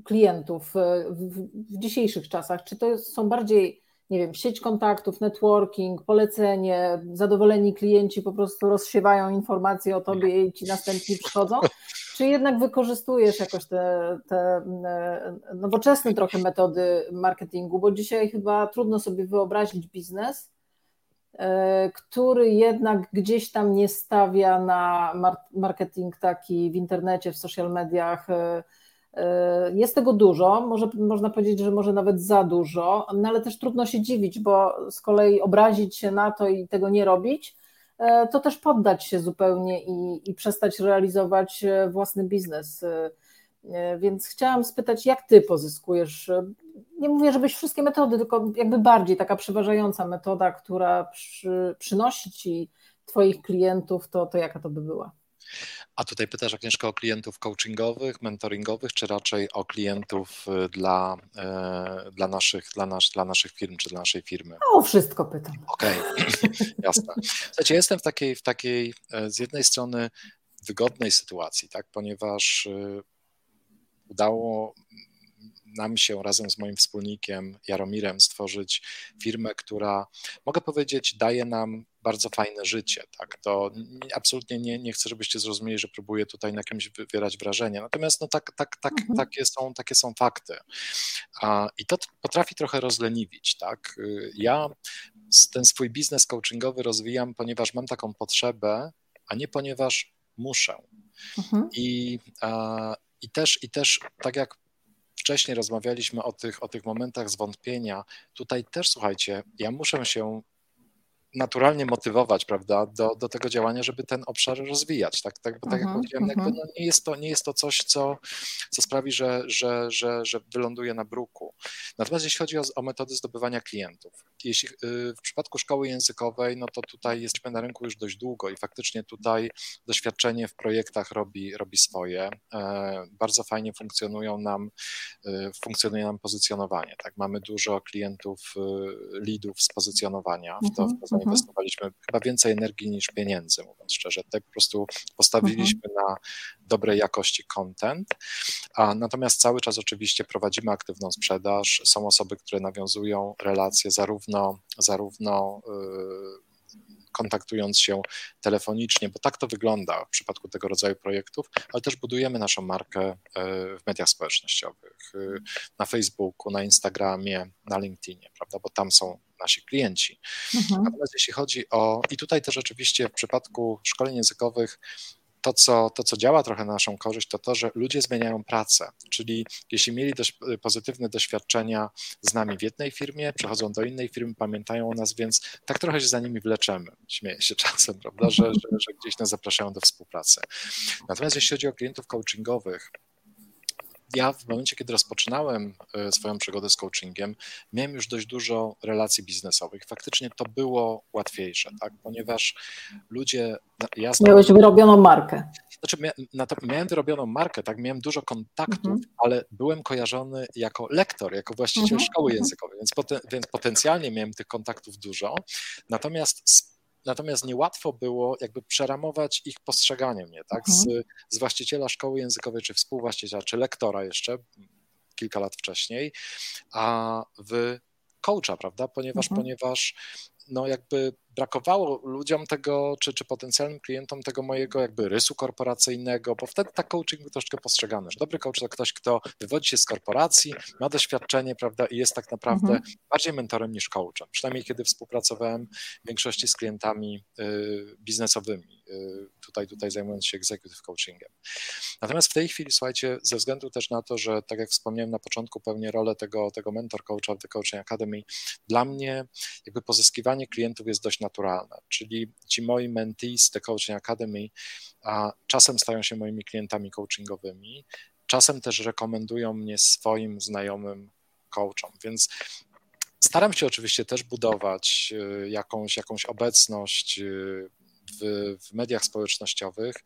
klientów w, w dzisiejszych czasach? Czy to są bardziej, nie wiem, sieć kontaktów, networking, polecenie, zadowoleni klienci po prostu rozsiewają informacje o tobie i ci następni przychodzą? Czy jednak wykorzystujesz jakoś te, te y, nowoczesne trochę metody marketingu, bo dzisiaj chyba trudno sobie wyobrazić biznes, E, który jednak gdzieś tam nie stawia na marketing taki w internecie, w social mediach. E, e, jest tego dużo, może, można powiedzieć, że może nawet za dużo, no ale też trudno się dziwić, bo z kolei obrazić się na to i tego nie robić, to też poddać się zupełnie i, i przestać realizować własny biznes. Więc chciałam spytać, jak ty pozyskujesz nie mówię, żebyś wszystkie metody, tylko jakby bardziej taka przeważająca metoda, która przy, przynosi ci Twoich klientów, to, to jaka to by była? A tutaj pytasz Agnieszka o klientów coachingowych, mentoringowych, czy raczej o klientów y, dla, e, dla, naszych, dla, nasz, dla naszych firm, czy dla naszej firmy? O wszystko pytam. Okej, okay. <laughs> jasne. Słuchajcie, jestem w takiej, w takiej e, z jednej strony wygodnej sytuacji, tak, ponieważ y, udało nam się razem z moim wspólnikiem Jaromirem stworzyć firmę, która mogę powiedzieć, daje nam bardzo fajne życie. Tak? To absolutnie nie, nie chcę, żebyście zrozumieli, że próbuję tutaj na kimś wywierać wrażenie. Natomiast no, tak, tak, tak, mhm. takie, są, takie są fakty. I to potrafi trochę rozleniwić. Tak? Ja ten swój biznes coachingowy rozwijam, ponieważ mam taką potrzebę, a nie ponieważ muszę. Mhm. I, i, też, I też, tak jak wcześniej rozmawialiśmy o tych, o tych momentach zwątpienia. Tutaj też, słuchajcie, ja muszę się naturalnie motywować, prawda, do, do tego działania, żeby ten obszar rozwijać, tak, tak bo tak jak mhm, powiedziałem, jakby mhm. no nie, jest to, nie jest to coś, co, co sprawi, że, że, że, że wyląduje na bruku. Natomiast jeśli chodzi o, o metody zdobywania klientów, jeśli y, w przypadku szkoły językowej, no to tutaj jesteśmy na rynku już dość długo i faktycznie tutaj doświadczenie w projektach robi, robi swoje. E, bardzo fajnie funkcjonują nam, y, funkcjonuje nam pozycjonowanie, tak, mamy dużo klientów, y, leadów z pozycjonowania w to, w Mhm. Inwestowaliśmy chyba więcej energii niż pieniędzy, mówiąc szczerze. Tak po prostu postawiliśmy mhm. na dobrej jakości content, a natomiast cały czas oczywiście prowadzimy aktywną sprzedaż. Są osoby, które nawiązują relacje zarówno, zarówno yy, kontaktując się telefonicznie, bo tak to wygląda w przypadku tego rodzaju projektów, ale też budujemy naszą markę e, w mediach społecznościowych, e, na Facebooku, na Instagramie, na LinkedInie, prawda, bo tam są nasi klienci. Mhm. Natomiast jeśli chodzi o, i tutaj też oczywiście w przypadku szkoleń językowych to co, to, co działa trochę na naszą korzyść, to to, że ludzie zmieniają pracę. Czyli jeśli mieli dość pozytywne doświadczenia z nami w jednej firmie, przechodzą do innej firmy, pamiętają o nas, więc tak trochę się za nimi wleczemy. Śmieję się czasem, prawda, że, że, że gdzieś nas zapraszają do współpracy. Natomiast jeśli chodzi o klientów coachingowych, ja w momencie, kiedy rozpoczynałem e, swoją przygodę z coachingiem, miałem już dość dużo relacji biznesowych. Faktycznie to było łatwiejsze, tak? ponieważ ludzie. Ja Miałeś wyrobioną markę. Znaczy, miałem wyrobioną markę, tak, miałem dużo kontaktów, mhm. ale byłem kojarzony jako lektor, jako właściciel mhm. szkoły mhm. językowej, więc, poten, więc potencjalnie miałem tych kontaktów dużo. Natomiast Natomiast niełatwo było jakby przeramować ich postrzeganie mnie, tak? Z, mhm. z właściciela szkoły językowej, czy współwłaściciela, czy lektora jeszcze kilka lat wcześniej, a w coacha, prawda? Ponieważ, mhm. ponieważ no jakby brakowało ludziom tego, czy, czy potencjalnym klientom tego mojego jakby rysu korporacyjnego, bo wtedy tak coaching był troszkę postrzegany, że dobry coach to ktoś, kto wywodzi się z korporacji, ma doświadczenie, prawda, i jest tak naprawdę mhm. bardziej mentorem niż coachem, przynajmniej kiedy współpracowałem w większości z klientami y, biznesowymi, y, tutaj, tutaj zajmując się executive coachingiem. Natomiast w tej chwili, słuchajcie, ze względu też na to, że tak jak wspomniałem na początku, pełnię rolę tego, tego mentor coacha w The Coaching Academy, dla mnie jakby pozyskiwanie klientów jest dość naturalne, czyli ci moi mentees The Coaching Academy a czasem stają się moimi klientami coachingowymi, czasem też rekomendują mnie swoim znajomym coachom, więc staram się oczywiście też budować y, jakąś, jakąś obecność y, w, w mediach społecznościowych,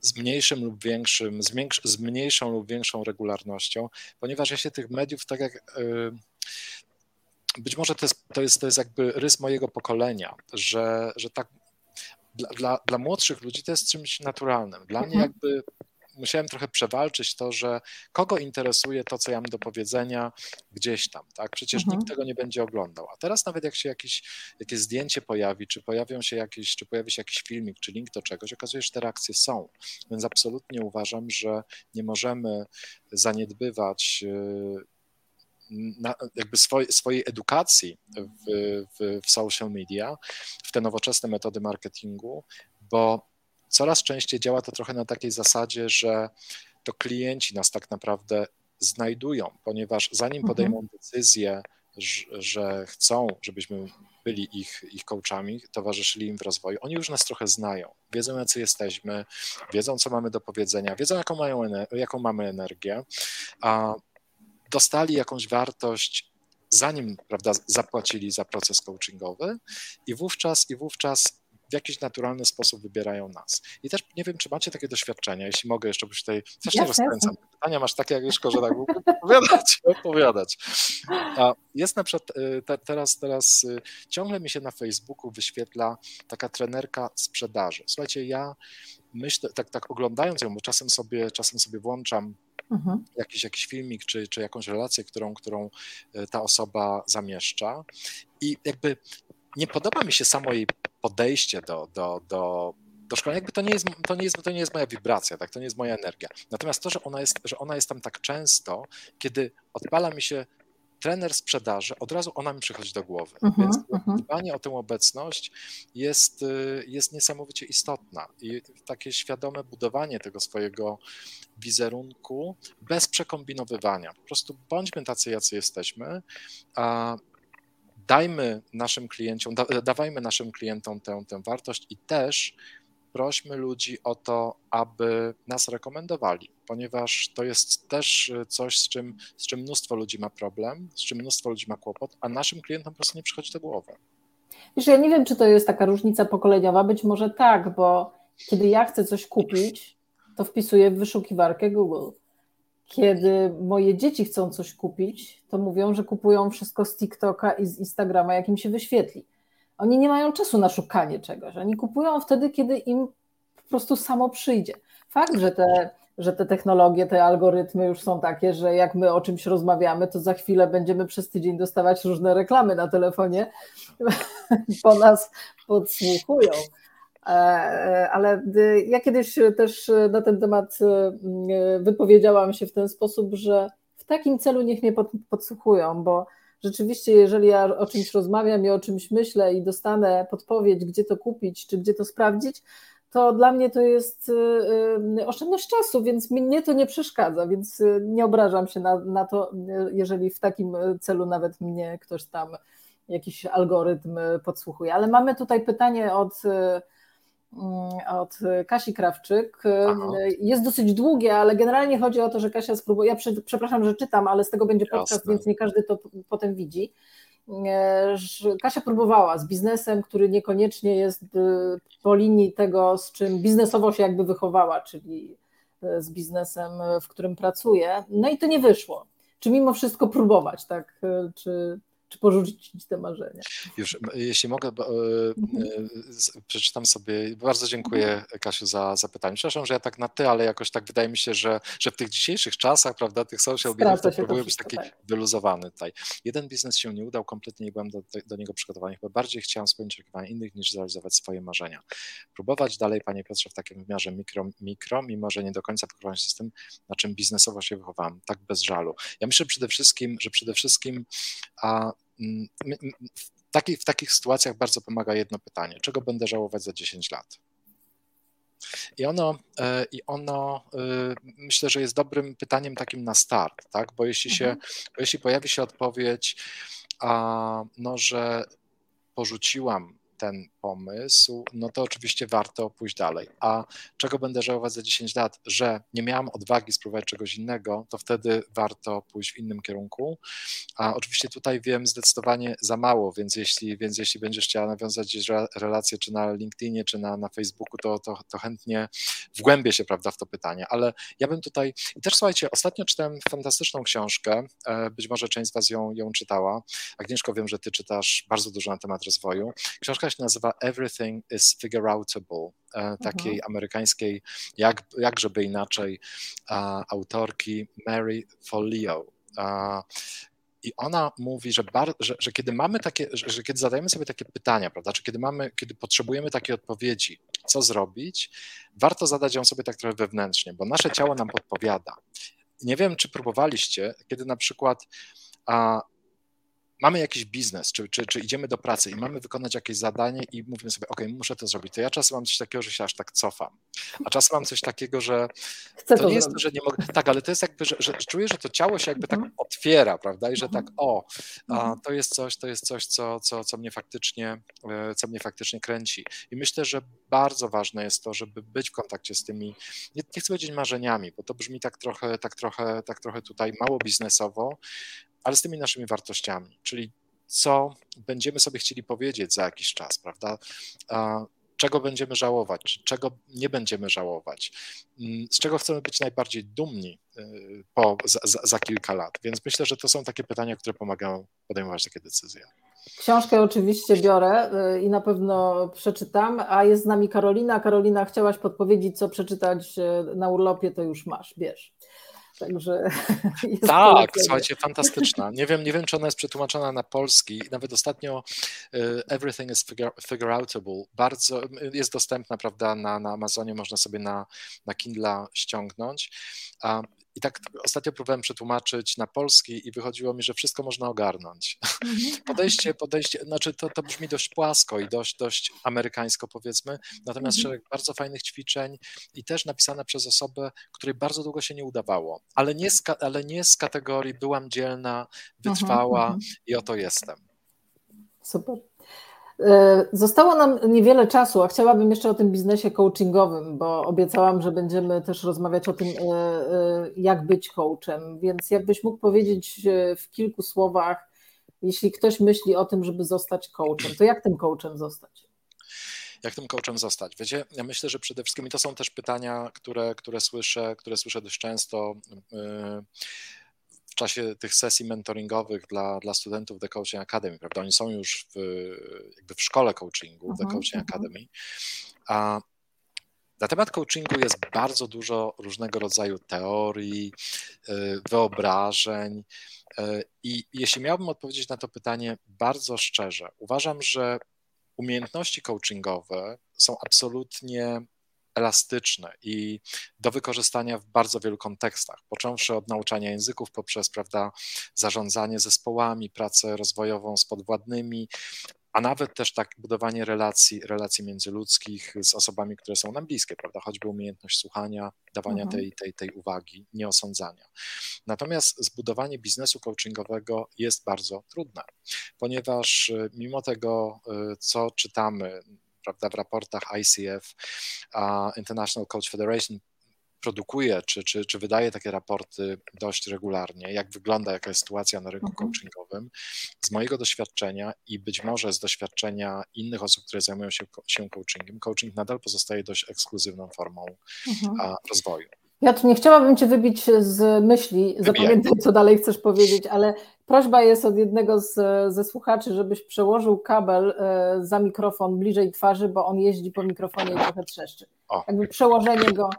z mniejszym lub większym, z, z, mniejszą lub większą regularnością, ponieważ ja się tych mediów, tak jak y, być może to jest, to jest, to jest jakby rys mojego pokolenia, że, że tak dla, dla, dla młodszych ludzi to jest czymś naturalnym. Dla mnie mhm. jakby musiałem trochę przewalczyć to, że kogo interesuje to, co ja mam do powiedzenia gdzieś tam, tak? Przecież mhm. nikt tego nie będzie oglądał. A teraz nawet jak się jakieś, jakieś zdjęcie pojawi, czy pojawią się jakieś, czy pojawi się jakiś filmik, czy link do czegoś, okazuje się, że te reakcje są. Więc absolutnie uważam, że nie możemy zaniedbywać y, na, jakby swoj, swojej edukacji w, w, w social media, w te nowoczesne metody marketingu, bo coraz częściej działa to trochę na takiej zasadzie, że to klienci nas tak naprawdę znajdują, ponieważ zanim mhm. podejmą decyzję, że, że chcą, żebyśmy byli ich, ich coachami, towarzyszyli im w rozwoju, oni już nas trochę znają, wiedzą jacy jesteśmy, wiedzą co mamy do powiedzenia, wiedzą jaką, mają, jaką mamy energię, a dostali jakąś wartość, zanim prawda, zapłacili za proces coachingowy i wówczas, i wówczas w jakiś naturalny sposób wybierają nas. I też nie wiem, czy macie takie doświadczenia, jeśli mogę jeszcze, być tutaj też nie rozkręcam. Pytania masz takie, jak Agnieszko, że tak opowiadać, <laughs> opowiadać. A jest na przykład y, te, teraz, teraz y, ciągle mi się na Facebooku wyświetla taka trenerka sprzedaży. Słuchajcie, ja myślę, tak, tak oglądając ją, bo czasem sobie, czasem sobie włączam mhm. jakiś, jakiś filmik czy, czy jakąś relację, którą, którą e, ta osoba zamieszcza. I jakby nie podoba mi się samo jej podejście do, do, do, do szkolenia, jakby to nie, jest, to, nie jest, to nie jest moja wibracja, tak? to nie jest moja energia. Natomiast to, że ona, jest, że ona jest tam tak często, kiedy odpala mi się trener sprzedaży, od razu ona mi przychodzi do głowy. Uh-huh, Więc uh-huh. dbanie o tę obecność jest, y, jest niesamowicie istotna i takie świadome budowanie tego swojego wizerunku bez przekombinowywania. Po prostu bądźmy tacy, jacy jesteśmy, a dajmy naszym klientom, da, dawajmy naszym klientom tę, tę wartość i też prośmy ludzi o to, aby nas rekomendowali, ponieważ to jest też coś, z czym, z czym mnóstwo ludzi ma problem, z czym mnóstwo ludzi ma kłopot, a naszym klientom po prostu nie przychodzi do głowy. Wiesz, ja nie wiem, czy to jest taka różnica pokoleniowa, być może tak, bo kiedy ja chcę coś kupić, to wpisuję w wyszukiwarkę Google. Kiedy moje dzieci chcą coś kupić, to mówią, że kupują wszystko z TikToka i z Instagrama, jak im się wyświetli. Oni nie mają czasu na szukanie czegoś. Oni kupują wtedy, kiedy im po prostu samo przyjdzie. Fakt, że te, że te technologie, te algorytmy już są takie, że jak my o czymś rozmawiamy, to za chwilę będziemy przez tydzień dostawać różne reklamy na telefonie, <laughs> po nas podsłuchują. E, e, ale ja kiedyś też na ten temat e, wypowiedziałam się w ten sposób, że w takim celu niech mnie podsłuchują, bo rzeczywiście, jeżeli ja o czymś rozmawiam i o czymś myślę i dostanę podpowiedź, gdzie to kupić, czy gdzie to sprawdzić, to dla mnie to jest y, y, oszczędność czasu, więc mnie to nie przeszkadza, więc y, nie obrażam się na, na to, jeżeli w takim celu nawet mnie ktoś tam jakiś algorytm podsłuchuje. Ale mamy tutaj pytanie od od Kasi Krawczyk. Aha. Jest dosyć długie, ale generalnie chodzi o to, że Kasia spróbuje. Ja przepraszam, że czytam, ale z tego będzie podcast, Jasne. więc nie każdy to potem widzi. Kasia próbowała z biznesem, który niekoniecznie jest po linii tego, z czym biznesowo się jakby wychowała, czyli z biznesem, w którym pracuje. No i to nie wyszło. Czy mimo wszystko próbować, tak? Czy, czy porzucić te marzenia. Już, jeśli mogę, e, mhm. E, przeczytam sobie. Bardzo dziękuję mhm. Kasiu za zapytanie. Przepraszam, że ja tak na ty, ale jakoś tak wydaje mi się, że, że w tych dzisiejszych czasach, prawda, tych social mediów, to próbuję być taki tak. wyluzowany tutaj. Jeden biznes się nie udał, kompletnie nie byłem do, do niego przygotowany, chyba bardziej chciałem spełnić oczekiwania innych niż zrealizować swoje marzenia. Próbować dalej, panie Piotrze, w takim wymiarze mikro, mikro mimo że nie do końca pokrywałem się z tym, na czym biznesowo się wychowałem, tak bez żalu. Ja myślę przede wszystkim, że przede wszystkim a w, takich, w takich sytuacjach bardzo pomaga jedno pytanie: czego będę żałować za 10 lat? I ono, e, i ono e, myślę, że jest dobrym pytaniem takim na start, tak? bo jeśli, się, mhm. bo jeśli pojawi się odpowiedź, a, no, że porzuciłam ten pomysł, no to oczywiście warto pójść dalej. A czego będę żałować za 10 lat? Że nie miałam odwagi spróbować czegoś innego, to wtedy warto pójść w innym kierunku. A oczywiście tutaj wiem zdecydowanie za mało, więc jeśli, więc jeśli będziesz chciała nawiązać relacje czy na LinkedInie, czy na, na Facebooku, to, to, to chętnie wgłębię się prawda, w to pytanie. Ale ja bym tutaj. I też słuchajcie, ostatnio czytałem fantastyczną książkę. E, być może część z Was ją, ją czytała. Agnieszko, wiem, że Ty czytasz bardzo dużo na temat rozwoju. Książka się nazywa Everything is Figureoutable, e, takiej mhm. amerykańskiej, jak, jak żeby inaczej, autorki Mary Folio. I ona mówi, że, bar, że, że, kiedy mamy takie, że, że, kiedy zadajemy sobie takie pytania, prawda, czy kiedy mamy, kiedy potrzebujemy takiej odpowiedzi, co zrobić, warto zadać ją sobie tak trochę wewnętrznie, bo nasze ciało nam podpowiada. Nie wiem, czy próbowaliście, kiedy na przykład a, mamy jakiś biznes, czy, czy, czy idziemy do pracy i mamy wykonać jakieś zadanie i mówimy sobie, ok, muszę to zrobić, to ja czasem mam coś takiego, że się aż tak cofam, a czasem mam coś takiego, że Chcę to, to nie jest to, że nie mogę, tak, ale to jest jakby, że, że czuję, że to ciało się jakby tak mhm. otwiera, prawda, i że tak, o, a, mhm. to jest coś, to jest coś, co, co, co mnie faktycznie, e, co mnie faktycznie kręci i myślę, że bardzo ważne jest to, żeby być w kontakcie z tymi, nie, nie chcę powiedzieć marzeniami, bo to brzmi tak trochę, tak trochę, tak trochę tutaj mało biznesowo, ale z tymi naszymi wartościami, czyli co będziemy sobie chcieli powiedzieć za jakiś czas, prawda? Czego będziemy żałować, czego nie będziemy żałować, mm, z czego chcemy być najbardziej dumni y, po, za, za kilka lat. Więc myślę, że to są takie pytania, które pomagają podejmować takie decyzje. Książkę oczywiście biorę y, i na pewno przeczytam, a jest z nami Karolina. Karolina, chciałaś podpowiedzieć, co przeczytać y, na urlopie, to już masz, bierz. Także <laughs> tak, słuchajcie, fantastyczna. Nie wiem, nie wiem, czy ona jest przetłumaczona na polski. Nawet ostatnio y, Everything is figure, figure outable. Bardzo jest dostępna, prawda, na, na Amazonie, można sobie na, na Kindle ściągnąć. I tak ostatnio próbowałem przetłumaczyć na polski i wychodziło mi, że wszystko można ogarnąć. Mhm. <laughs> Podejście, podejście, znaczy to, to brzmi dość płasko i dość, dość amerykańsko powiedzmy, natomiast mhm. szereg bardzo fajnych ćwiczeń i też napisane przez osobę, której bardzo długo się nie udawało, ale nie z, ale nie z kategorii byłam dzielna, wytrwała mhm. i oto jestem. Super. E, zostało nam niewiele czasu, a chciałabym jeszcze o tym biznesie coachingowym, bo obiecałam, że będziemy też rozmawiać o tym, e, e, jak być coachem. Więc jakbyś mógł powiedzieć w kilku słowach, jeśli ktoś myśli o tym, żeby zostać coachem, to jak tym coachem zostać? jak tym coachem zostać? Wiecie, ja myślę, że przede wszystkim i to są też pytania, które, które słyszę, które słyszę dość często czasie tych sesji mentoringowych dla, dla studentów The Coaching Academy, prawda? Oni są już w, jakby w szkole coachingu, The mhm, Coaching mhm. Academy. A na temat coachingu jest bardzo dużo różnego rodzaju teorii, y, wyobrażeń. Y, I jeśli miałbym odpowiedzieć na to pytanie bardzo szczerze, uważam, że umiejętności coachingowe są absolutnie elastyczne i do wykorzystania w bardzo wielu kontekstach, począwszy od nauczania języków poprzez prawda, zarządzanie zespołami, pracę rozwojową z podwładnymi, a nawet też tak budowanie relacji, relacji międzyludzkich z osobami, które są nam bliskie, prawda? Choćby umiejętność słuchania, dawania mhm. tej, tej, tej uwagi, nieosądzania. Natomiast zbudowanie biznesu coachingowego jest bardzo trudne, ponieważ y, mimo tego, y, co czytamy, prawda, w raportach ICF, International Coach Federation produkuje, czy, czy, czy wydaje takie raporty dość regularnie, jak wygląda, jaka jest sytuacja na rynku mhm. coachingowym. Z mojego doświadczenia i być może z doświadczenia innych osób, które zajmują się, się coachingiem, coaching nadal pozostaje dość ekskluzywną formą mhm. rozwoju. Ja tu nie chciałabym Cię wybić z myśli, zapamiętaj, co dalej chcesz powiedzieć, ale prośba jest od jednego z, ze słuchaczy, żebyś przełożył kabel e, za mikrofon bliżej twarzy, bo on jeździ po mikrofonie i trochę trzeszczy. O. Jakby przełożenie go.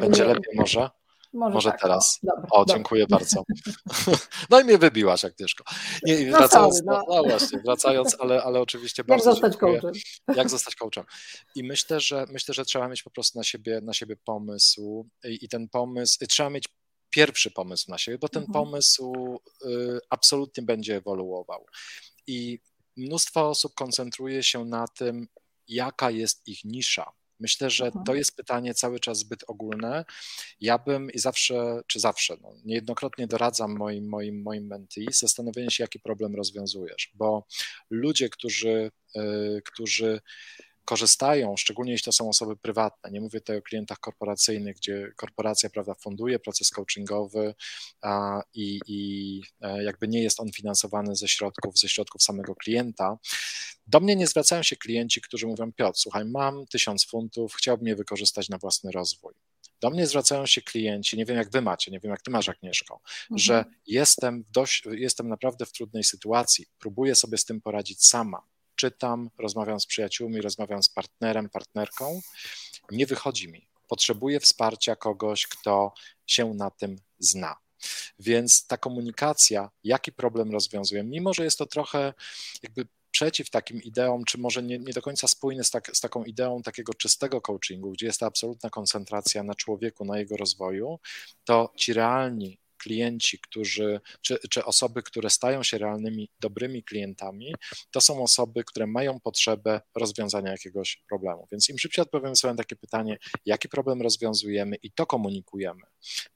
Będzie nie... lepiej może? Może, Może tak, teraz. No, o, dziękuję bardzo. No i mnie wybiłaś, Agnieszko. Nie, no wracając, sorry, no. no. właśnie, wracając, ale, ale oczywiście bardzo Jak zostać coachem. Jak zostać coachem. I myślę, że myślę, że trzeba mieć po prostu na siebie, na siebie pomysł i, i ten pomysł, trzeba mieć pierwszy pomysł na siebie, bo ten mhm. pomysł y, absolutnie będzie ewoluował. I mnóstwo osób koncentruje się na tym, jaka jest ich nisza, Myślę, że mhm. to jest pytanie cały czas zbyt ogólne. Ja bym i zawsze, czy zawsze, no, niejednokrotnie doradzam moim, moim, moim mentees zastanowienie się, jaki problem rozwiązujesz, bo ludzie, którzy, yy, którzy korzystają, szczególnie jeśli to są osoby prywatne. Nie mówię tutaj o klientach korporacyjnych, gdzie korporacja prawda, funduje proces coachingowy a, i, i e, jakby nie jest on finansowany ze środków, ze środków samego klienta. Do mnie nie zwracają się klienci, którzy mówią: Piotr, słuchaj, mam tysiąc funtów, chciałbym je wykorzystać na własny rozwój. Do mnie zwracają się klienci, nie wiem jak wy macie, nie wiem jak ty masz Agnieszko, mhm. że jestem, dość, jestem naprawdę w trudnej sytuacji, próbuję sobie z tym poradzić sama czytam, rozmawiam z przyjaciółmi, rozmawiam z partnerem, partnerką, nie wychodzi mi. Potrzebuję wsparcia kogoś, kto się na tym zna. Więc ta komunikacja, jaki problem rozwiązuję, mimo że jest to trochę jakby przeciw takim ideom, czy może nie, nie do końca spójny z, tak, z, taką ideą takiego czystego coachingu, gdzie jest ta absolutna koncentracja na człowieku, na jego rozwoju, to ci realni klienci, którzy, czy, czy osoby, które stają się realnymi, dobrymi klientami, to są osoby, które mają potrzebę rozwiązania jakiegoś problemu. Więc im szybciej odpowiemy sobie na takie pytanie, jaki problem rozwiązujemy i to komunikujemy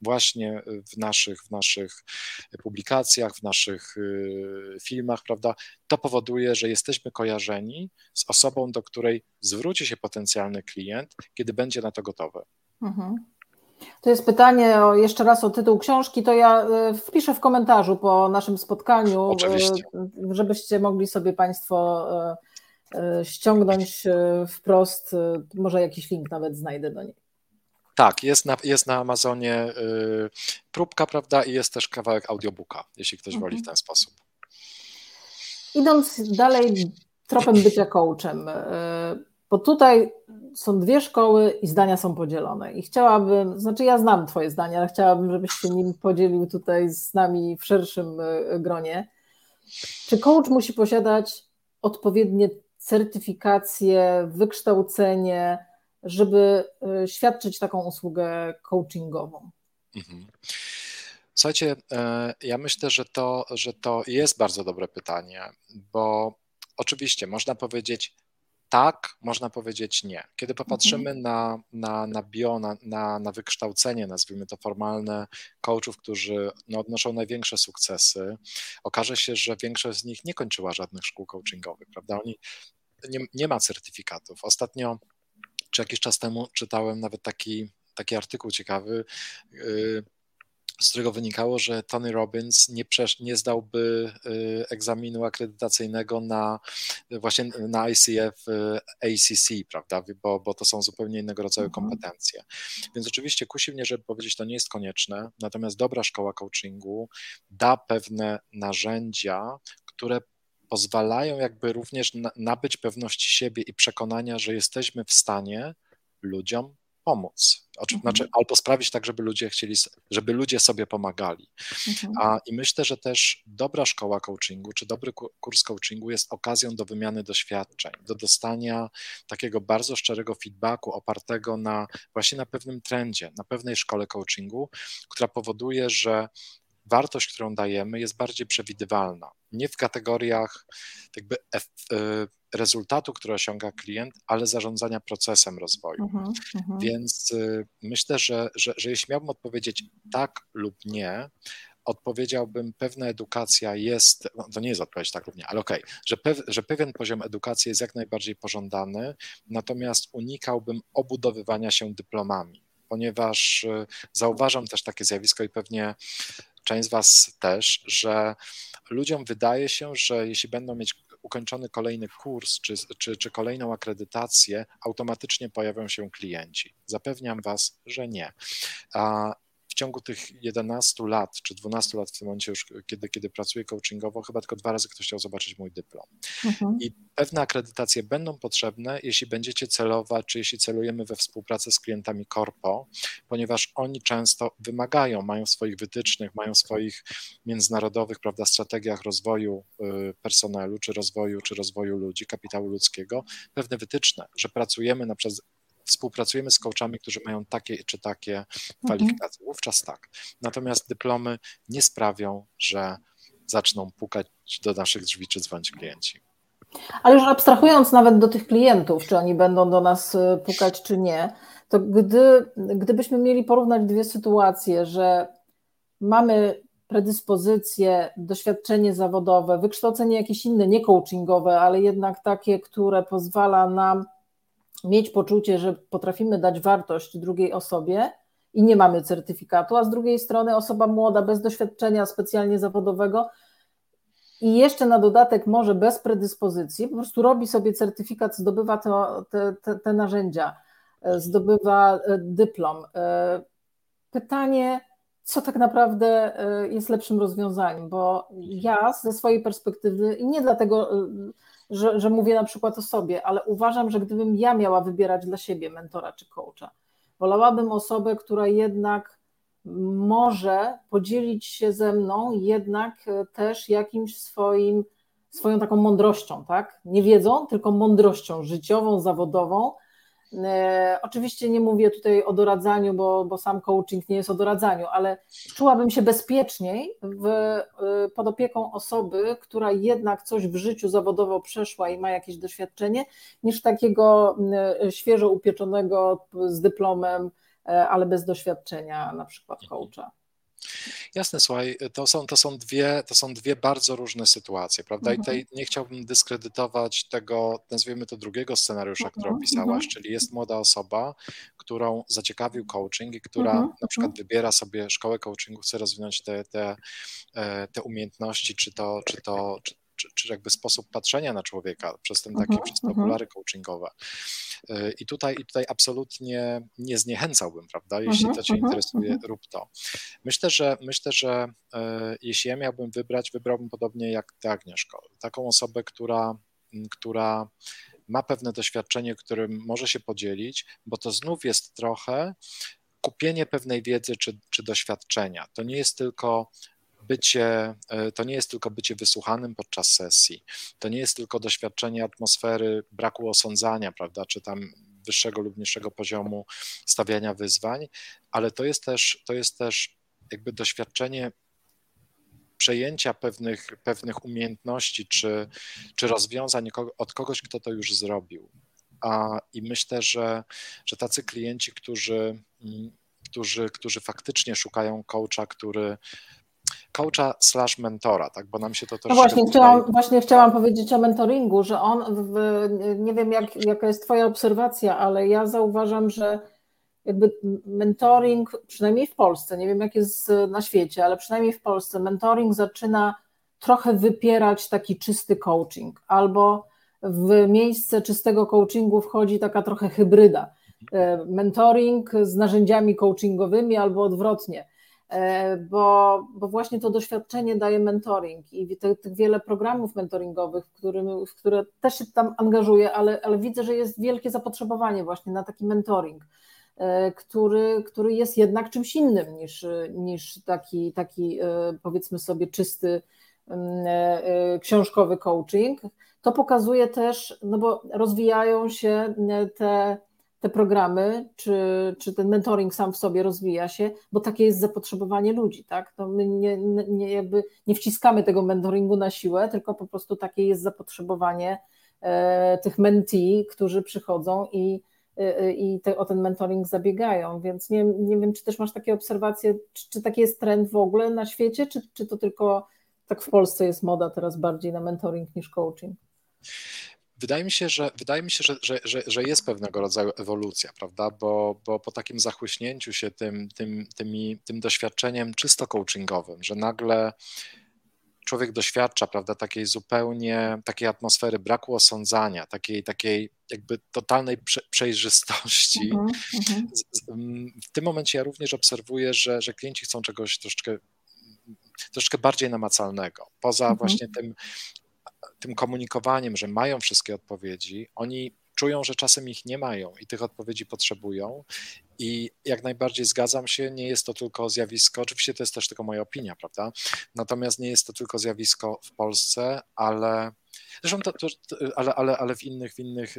właśnie w naszych, w naszych publikacjach, w naszych y, filmach, prawda, to powoduje, że jesteśmy kojarzeni z osobą, do której zwróci się potencjalny klient, kiedy będzie na to gotowy. Mhm. To jest pytanie o, jeszcze raz o tytuł książki, to ja e, wpiszę w komentarzu po naszym spotkaniu, e, Oczywiście. żebyście mogli sobie Państwo e, ściągnąć wprost, może jakiś link nawet znajdę do niej. Tak, jest na, jest na Amazonie próbka, prawda, i jest też kawałek audiobooka, jeśli ktoś mhm. woli w ten sposób. Idąc dalej tropem bycia coachem, bo tutaj są dwie szkoły i zdania są podzielone. I chciałabym, znaczy ja znam Twoje zdania, ale chciałabym, żebyś się nim podzielił tutaj z nami w szerszym e, gronie. Czy coach musi posiadać odpowiednie certyfikacje, wykształcenie, żeby e, świadczyć taką usługę coachingową? Mhm. Słuchajcie, e, ja myślę, że to, że to jest bardzo dobre pytanie, bo oczywiście można powiedzieć, tak, można powiedzieć nie. Kiedy popatrzymy mhm. na, na, na bio, na, na, na wykształcenie, nazwijmy to formalne, coachów, którzy no, odnoszą największe sukcesy, okaże się, że większość z nich nie kończyła żadnych szkół coachingowych, prawda? Oni nie, nie ma certyfikatów. Ostatnio, czy jakiś czas temu czytałem nawet taki, taki artykuł ciekawy, yy, z którego wynikało, że Tony Robbins nie, przesz- nie zdałby y, egzaminu akredytacyjnego na właśnie na ICF y, ACC, prawda, bo, bo to są zupełnie innego rodzaju mhm. kompetencje. Więc oczywiście kusi mnie, żeby powiedzieć, to nie jest konieczne, natomiast dobra szkoła coachingu da pewne narzędzia, które pozwalają jakby również nabyć pewności siebie i przekonania, że jesteśmy w stanie ludziom pomóc. Mhm. Znaczy, albo sprawić tak, żeby ludzie chcieli, żeby ludzie sobie pomagali. Mhm. A, I myślę, że też dobra szkoła coachingu, czy dobry kurs coachingu jest okazją do wymiany doświadczeń, do dostania takiego bardzo szczerego feedbacku opartego na właśnie na pewnym trendzie, na pewnej szkole coachingu, która powoduje, że wartość, którą dajemy, jest bardziej przewidywalna. Nie w kategoriach jakby e, rezultatu, który osiąga klient, ale zarządzania procesem rozwoju. Uh-huh, uh-huh. Więc y, myślę, że, że, że jeśli miałbym odpowiedzieć tak lub nie, odpowiedziałbym, pewna edukacja jest, no to nie jest odpowiedź tak równie, ale okej, okay, że, pew, że pewien poziom edukacji jest jak najbardziej pożądany, natomiast unikałbym obudowywania się dyplomami, ponieważ y, zauważam też takie zjawisko i pewnie część z Was też, że ludziom wydaje się, że jeśli będą mieć ukończony kolejny kurs czy, czy, czy kolejną akredytację, automatycznie pojawią się klienci. Zapewniam Was, że nie. W ciągu tych 11 lat, czy 12 lat w tym momencie już, kiedy, kiedy pracuję coachingowo, chyba tylko dwa razy ktoś chciał zobaczyć mój dyplom. Mhm. I pewne akredytacje będą potrzebne, jeśli będziecie celować, czy jeśli celujemy we współpracę z klientami korpo, ponieważ oni często wymagają, mają swoich wytycznych, mają swoich międzynarodowych, prawda, strategiach rozwoju y, personelu, czy rozwoju, czy rozwoju ludzi, kapitału ludzkiego, pewne wytyczne, że pracujemy na przykład współpracujemy z coachami, którzy mają takie czy takie mhm. kwalifikacje. Mhm. Wówczas tak. Natomiast dyplomy nie sprawią, że zaczną pukać do naszych drzwi czy dzwonić klienci. Ale już abstrahując nawet do tych klientów, czy oni będą do nas y, pukać, czy nie, to gdy, gdybyśmy mieli porównać dwie sytuacje, że mamy predyspozycje, doświadczenie zawodowe, wykształcenie jakieś inne, nie coachingowe, ale jednak takie, które pozwala nam mieć poczucie, że potrafimy dać wartość drugiej osobie i nie mamy certyfikatu, a z drugiej strony osoba młoda, bez doświadczenia specjalnie zawodowego i jeszcze na dodatek może bez predyspozycji, po prostu robi sobie certyfikat, zdobywa to, te, te, te narzędzia, e, zdobywa e, dyplom. E, pytanie, co tak naprawdę jest lepszym rozwiązaniem, bo ja ze swojej perspektywy i nie dlatego że, że mówię na przykład o sobie, ale uważam, że gdybym ja miała wybierać dla siebie mentora czy coacha, wolałabym osobę, która jednak może podzielić się ze mną jednak też jakimś swoim, swoją taką mądrością, tak? Nie wiedzą, tylko mądrością życiową, zawodową, E, oczywiście nie mówię tutaj o doradzaniu, bo, bo sam coaching nie jest o doradzaniu, ale czułabym się bezpieczniej w, e, pod opieką osoby, która jednak coś w życiu zawodowo przeszła i ma jakieś doświadczenie, niż takiego e, świeżo upieczonego z dyplomem, ale bez doświadczenia, na przykład coacha. Jasne, słuchaj, to są, to są, dwie, to są dwie bardzo różne sytuacje, prawda? Mhm. I tutaj nie chciałbym dyskredytować tego, nazwijmy to drugiego scenariusza, który mhm. opisałaś, mhm. czyli jest młoda osoba, którą zaciekawił coaching i która mhm. na przykład mhm. wybiera sobie szkołę coachingu, chce rozwinąć te, te, e, te umiejętności, czy to, czy to, czy, czy, czy jakby sposób patrzenia na człowieka przez ten takie, przez te okulary coachingowe. Y, I tutaj, I tutaj absolutnie nie zniechęcałbym, prawda? Jeśli to Cię interesuje, rób to. Myślę, że myślę, że e, jeśli ja miałbym wybrać, wybrałbym podobnie jak Ty, Agnieszko, taką osobę, która, która ma pewne doświadczenie, którym może się podzielić, bo to znów jest trochę kupienie pewnej wiedzy czy, czy doświadczenia. To nie jest tylko bycie, e, to nie jest tylko bycie wysłuchanym podczas sesji, to nie jest tylko doświadczenie atmosfery braku osądzania, prawda, czy tam wyższego lub niższego poziomu stawiania wyzwań, ale to jest też, to jest też jakby doświadczenie przejęcia pewnych, pewnych umiejętności czy, czy rozwiązań od kogoś, kto to już zrobił. A, I myślę, że, że tacy klienci, którzy, mm, którzy, którzy faktycznie szukają coacha, który coacha slash mentora, tak, bo nam się to też... No właśnie, chciałam, właśnie chciałam powiedzieć o mentoringu, że on, w, nie wiem jak, jaka jest Twoja obserwacja, ale ja zauważam, że jakby mentoring, przynajmniej w Polsce, nie wiem jak jest na świecie, ale przynajmniej w Polsce, mentoring zaczyna trochę wypierać taki czysty coaching, albo w miejsce czystego coachingu wchodzi taka trochę hybryda. E, mentoring z narzędziami coachingowymi albo odwrotnie bo, bo właśnie to doświadczenie daje mentoring i tych, tych wiele programów mentoringowych, w, którym, w które też się tam angażuję, ale, ale widzę, że jest wielkie zapotrzebowanie właśnie na taki mentoring, e, który, który jest jednak czymś innym niż, niż taki, taki e, powiedzmy sobie czysty mm, książkowy coaching. To pokazuje też, no bo rozwijają się te te programy, czy, czy ten mentoring sam w sobie rozwija się, bo takie jest zapotrzebowanie ludzi, tak? To my nie, nie, jakby nie wciskamy tego mentoringu na siłę, tylko po prostu takie jest zapotrzebowanie e, tych mentee, którzy przychodzą i, i te, o ten mentoring zabiegają, więc nie, nie wiem, czy też masz takie obserwacje, czy, czy taki jest trend w ogóle na świecie, czy, czy to tylko tak w Polsce jest moda teraz bardziej na mentoring niż coaching? Wydaje mi się, że, wydaje mi się, że, że, że, że jest pewnego rodzaju ewolucja, prawda? Bo, bo po takim zachłyśnięciu się tym, tym, tymi, tym doświadczeniem czysto coachingowym, że nagle człowiek doświadcza, prawda, takiej zupełnie, takiej atmosfery braku osądzania, takiej, takiej jakby totalnej prze, przejrzystości. Uh -huh. W tym momencie ja również obserwuję, że, że klienci chcą czegoś troszeczkę troszeczkę bardziej namacalnego. Poza -huh. właśnie tym tym komunikowaniem, że mają wszystkie odpowiedzi, oni czują, że czasem ich nie mają i tych odpowiedzi potrzebują. I jak najbardziej zgadzam się, nie jest to tylko zjawisko, oczywiście to jest też tylko moja opinia, prawda? Natomiast nie jest to tylko zjawisko w Polsce, ale Zresztą to, to, ale, ale, ale w innych, w innych,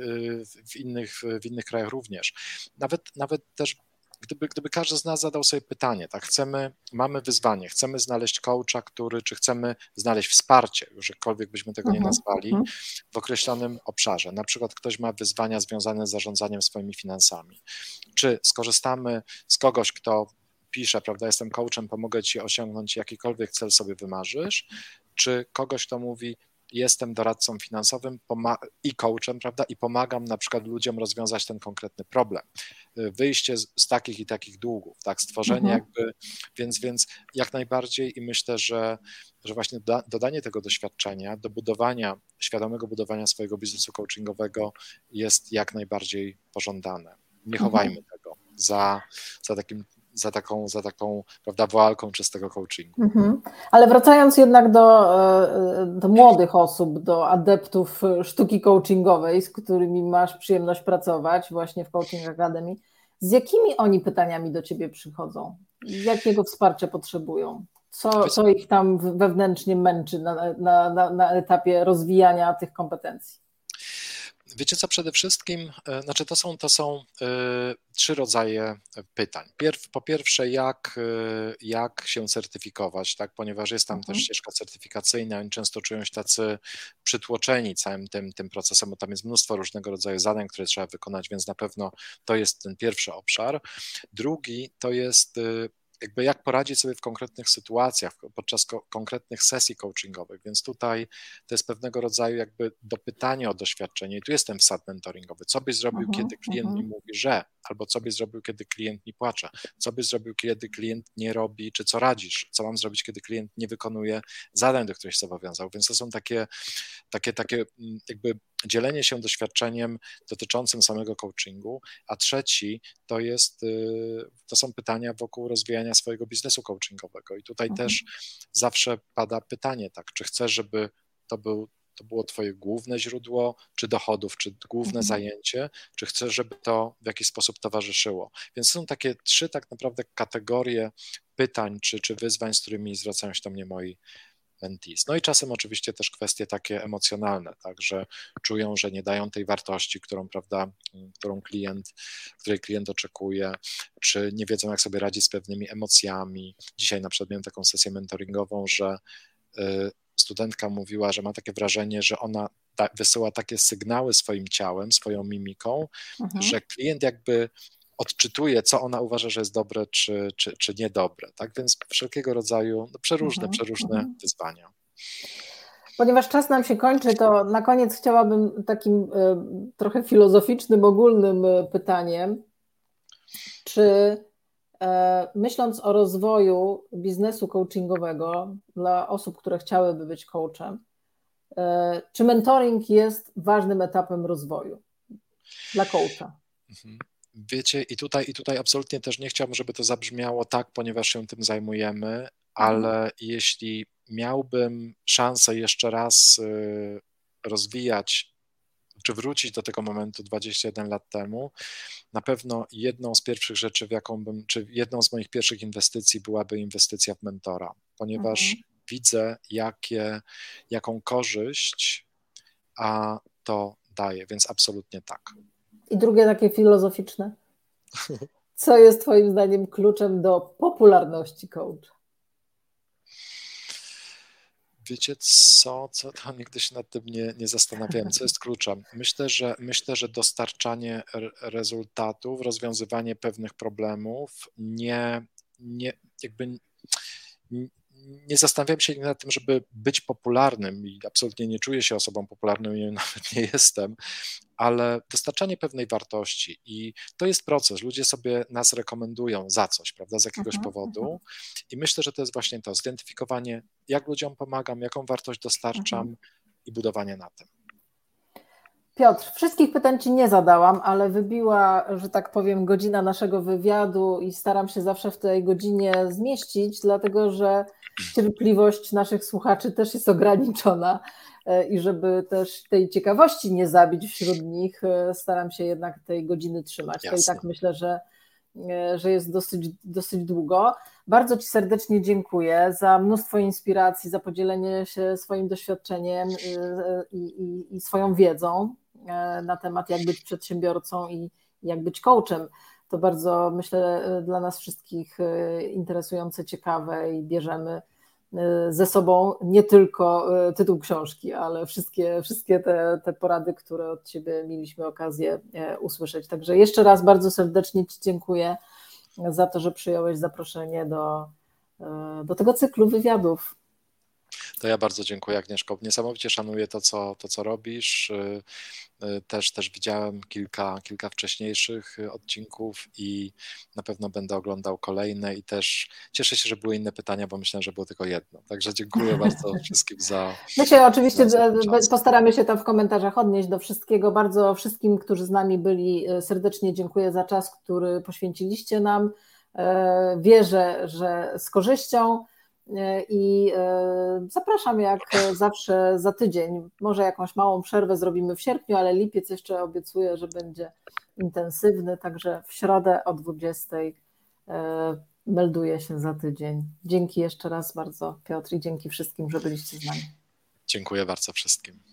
w innych, w innych krajach również. Nawet, nawet też gdyby, gdyby każdy z nas zadał sobie pytanie, tak, chcemy, mamy wyzwanie, chcemy znaleźć coacha, który, czy chcemy znaleźć wsparcie, już jakkolwiek byśmy tego nie mhm, nazwali, mhm. w określonym obszarze. Na przykład ktoś ma wyzwania związane z zarządzaniem swoimi finansami. Czy skorzystamy z kogoś, kto pisze, prawda, jestem coachem, pomogę ci osiągnąć jakikolwiek cel sobie wymarzysz, czy kogoś, kto mówi, jestem doradcą finansowym i coachem, prawda, i pomagam na przykład ludziom rozwiązać ten konkretny problem. Wyjście z, z takich i takich długów, tak, stworzenie mhm. jakby, więc, więc jak najbardziej i myślę, że, że właśnie do, dodanie tego doświadczenia do budowania, świadomego budowania swojego biznesu coachingowego jest jak najbardziej pożądane. Nie mhm. chowajmy mhm. tego za, za takim za taką, za taką prawda, walką czystego coachingu. Mhm. Ale wracając jednak do, e, do młodych osób, do adeptów sztuki coachingowej, z którymi masz przyjemność pracować właśnie w Coaching Academy, z jakimi oni pytaniami do ciebie przychodzą? Jakiego wsparcia potrzebują? Co, co ich tam wewnętrznie męczy na, na, na, na etapie rozwijania tych kompetencji? Wiecie co, przede wszystkim, e, znaczy to są, to są y, trzy rodzaje pytań. Pierw, po pierwsze, jak, y, jak się certyfikować, tak, ponieważ jest tam mhm. też ścieżka certyfikacyjna, oni często czują się tacy przytłoczeni całym tym, tym procesem, bo tam jest mnóstwo różnego rodzaju zadań, które trzeba wykonać, więc na pewno to jest ten pierwszy obszar. Drugi to jest jakby jak poradzić sobie w konkretnych sytuacjach, podczas ko konkretnych sesji coachingowych, więc tutaj to jest pewnego rodzaju jakby dopytanie o doświadczenie. I tu jest ten wsad mentoringowy. Co byś zrobił, uh -huh, kiedy klient uh -huh. mi mówi, że, albo co byś zrobił, kiedy klient mi płacze, co byś zrobił, kiedy klient nie robi, czy co radzisz, co mam zrobić, kiedy klient nie wykonuje zadań, do których się zobowiązał, więc to są takie, takie, takie mm, jakby dzielenie się doświadczeniem dotyczącym samego coachingu, a trzeci to jest, y, to są pytania wokół rozwijania swojego biznesu coachingowego i tutaj mhm. też zawsze pada pytanie, tak, czy chcesz, żeby to był to było Twoje główne źródło, czy dochodów, czy główne mhm. zajęcie, czy chcesz, żeby to w jakiś sposób towarzyszyło. Więc są takie trzy tak naprawdę kategorie pytań czy, czy wyzwań, z którymi zwracają się do mnie moi mentees. No i czasem oczywiście też kwestie takie emocjonalne, tak, że czują, że nie dają tej wartości, którą, prawda, którą klient, której klient oczekuje, czy nie wiedzą, jak sobie radzić z pewnymi emocjami. Dzisiaj na przykład miałem taką sesję mentoringową, że y, studentka mówiła, że ma takie wrażenie, że ona wysyła takie sygnały swoim ciałem, swoją mimiką, mhm. że klient jakby odczytuje, co ona uważa, że jest dobre, czy, czy, czy niedobre. Tak więc wszelkiego rodzaju no, przeróżne, mhm, przeróżne mhm. wyzwania. Ponieważ czas nam się kończy, to na koniec chciałabym takim y, trochę filozoficznym, ogólnym y, pytaniem, czy y, myśląc o rozwoju biznesu coachingowego dla osób, które chciałyby być coachem, czy mentoring jest ważnym etapem rozwoju dla coacha? Mhm. Wiecie, i tutaj, i tutaj absolutnie też nie chciałbym, żeby to zabrzmiało tak, ponieważ się tym zajmujemy, ale mhm. jeśli miałbym szansę jeszcze raz y, rozwijać, czy wrócić do tego momentu 21 lat temu, na pewno jedną z pierwszych rzeczy, w jaką bym, czy jedną z moich pierwszych inwestycji byłaby inwestycja w mentora, ponieważ mhm. widzę, jakie, jaką korzyść a to daje, więc absolutnie tak. I drugie takie filozoficzne. Co jest Twoim zdaniem kluczem do popularności coacha? Wiecie co, co to nigdy się nad tym nie, nie zastanawiałem, co jest kluczem. Myślę, że myślę, że dostarczanie rezultatów, rozwiązywanie pewnych problemów nie, nie jakby nie zastanawiam się nad tym, żeby być popularnym i absolutnie nie czuję się osobą popularną i <laughs> nawet nie jestem, ale dostarczanie pewnej wartości i to jest proces. Ludzie sobie nas rekomendują za coś, prawda, z jakiegoś mhm, powodu mhm. i myślę, że to jest właśnie to, zidentyfikowanie, jak ludziom pomagam, jaką wartość dostarczam mhm. i budowanie na tym. Piotr, wszystkich pytań Ci nie zadałam, ale wybiła, że tak powiem, godzina naszego wywiadu i staram się zawsze w tej godzinie zmieścić, dlatego że cierpliwość naszych słuchaczy też jest ograniczona e, i żeby też tej ciekawości nie zabić wśród nich, e, staram się jednak tej godziny trzymać. Jasne. To i tak myślę, że, e, że jest dosyć, dosyć długo. Bardzo Ci serdecznie dziękuję za mnóstwo inspiracji, za podzielenie się swoim doświadczeniem i, i, i swoją wiedzą na temat, jak być przedsiębiorcą i jak być coachem to bardzo, myślę, dla nas wszystkich e, interesujące, ciekawe i bierzemy e, ze sobą nie tylko e, tytuł książki, ale wszystkie, wszystkie te, te porady, które od Ciebie mieliśmy okazję usłyszeć. Także jeszcze raz bardzo serdecznie Ci dziękuję za to, że przyjąłeś zaproszenie do, do tego cyklu wywiadów. To ja bardzo dziękuję Agnieszko. Niesamowicie szanuję to, co, to, co robisz. Y, y, też, też widziałem kilka, kilka wcześniejszych odcinków i na pewno będę oglądał kolejne i też cieszę się, że były inne pytania, bo myślę, że było tylko jedno. Także dziękuję bardzo <laughs> wszystkim za. My się oczywiście za postaramy się tam w komentarzach odnieść do wszystkiego. Bardzo wszystkim, którzy z nami byli, y, serdecznie dziękuję za czas, który poświęciliście nam. Wierzę, że z korzyścią. I e, zapraszam jak zawsze za tydzień. Może jakąś małą przerwę zrobimy w sierpniu, ale lipiec jeszcze obiecuję, że będzie intensywny, także w środę o 20 e, melduję się za tydzień. Dzięki jeszcze raz bardzo Piotr i dzięki wszystkim, że byliście z nami. Dziękuję bardzo wszystkim.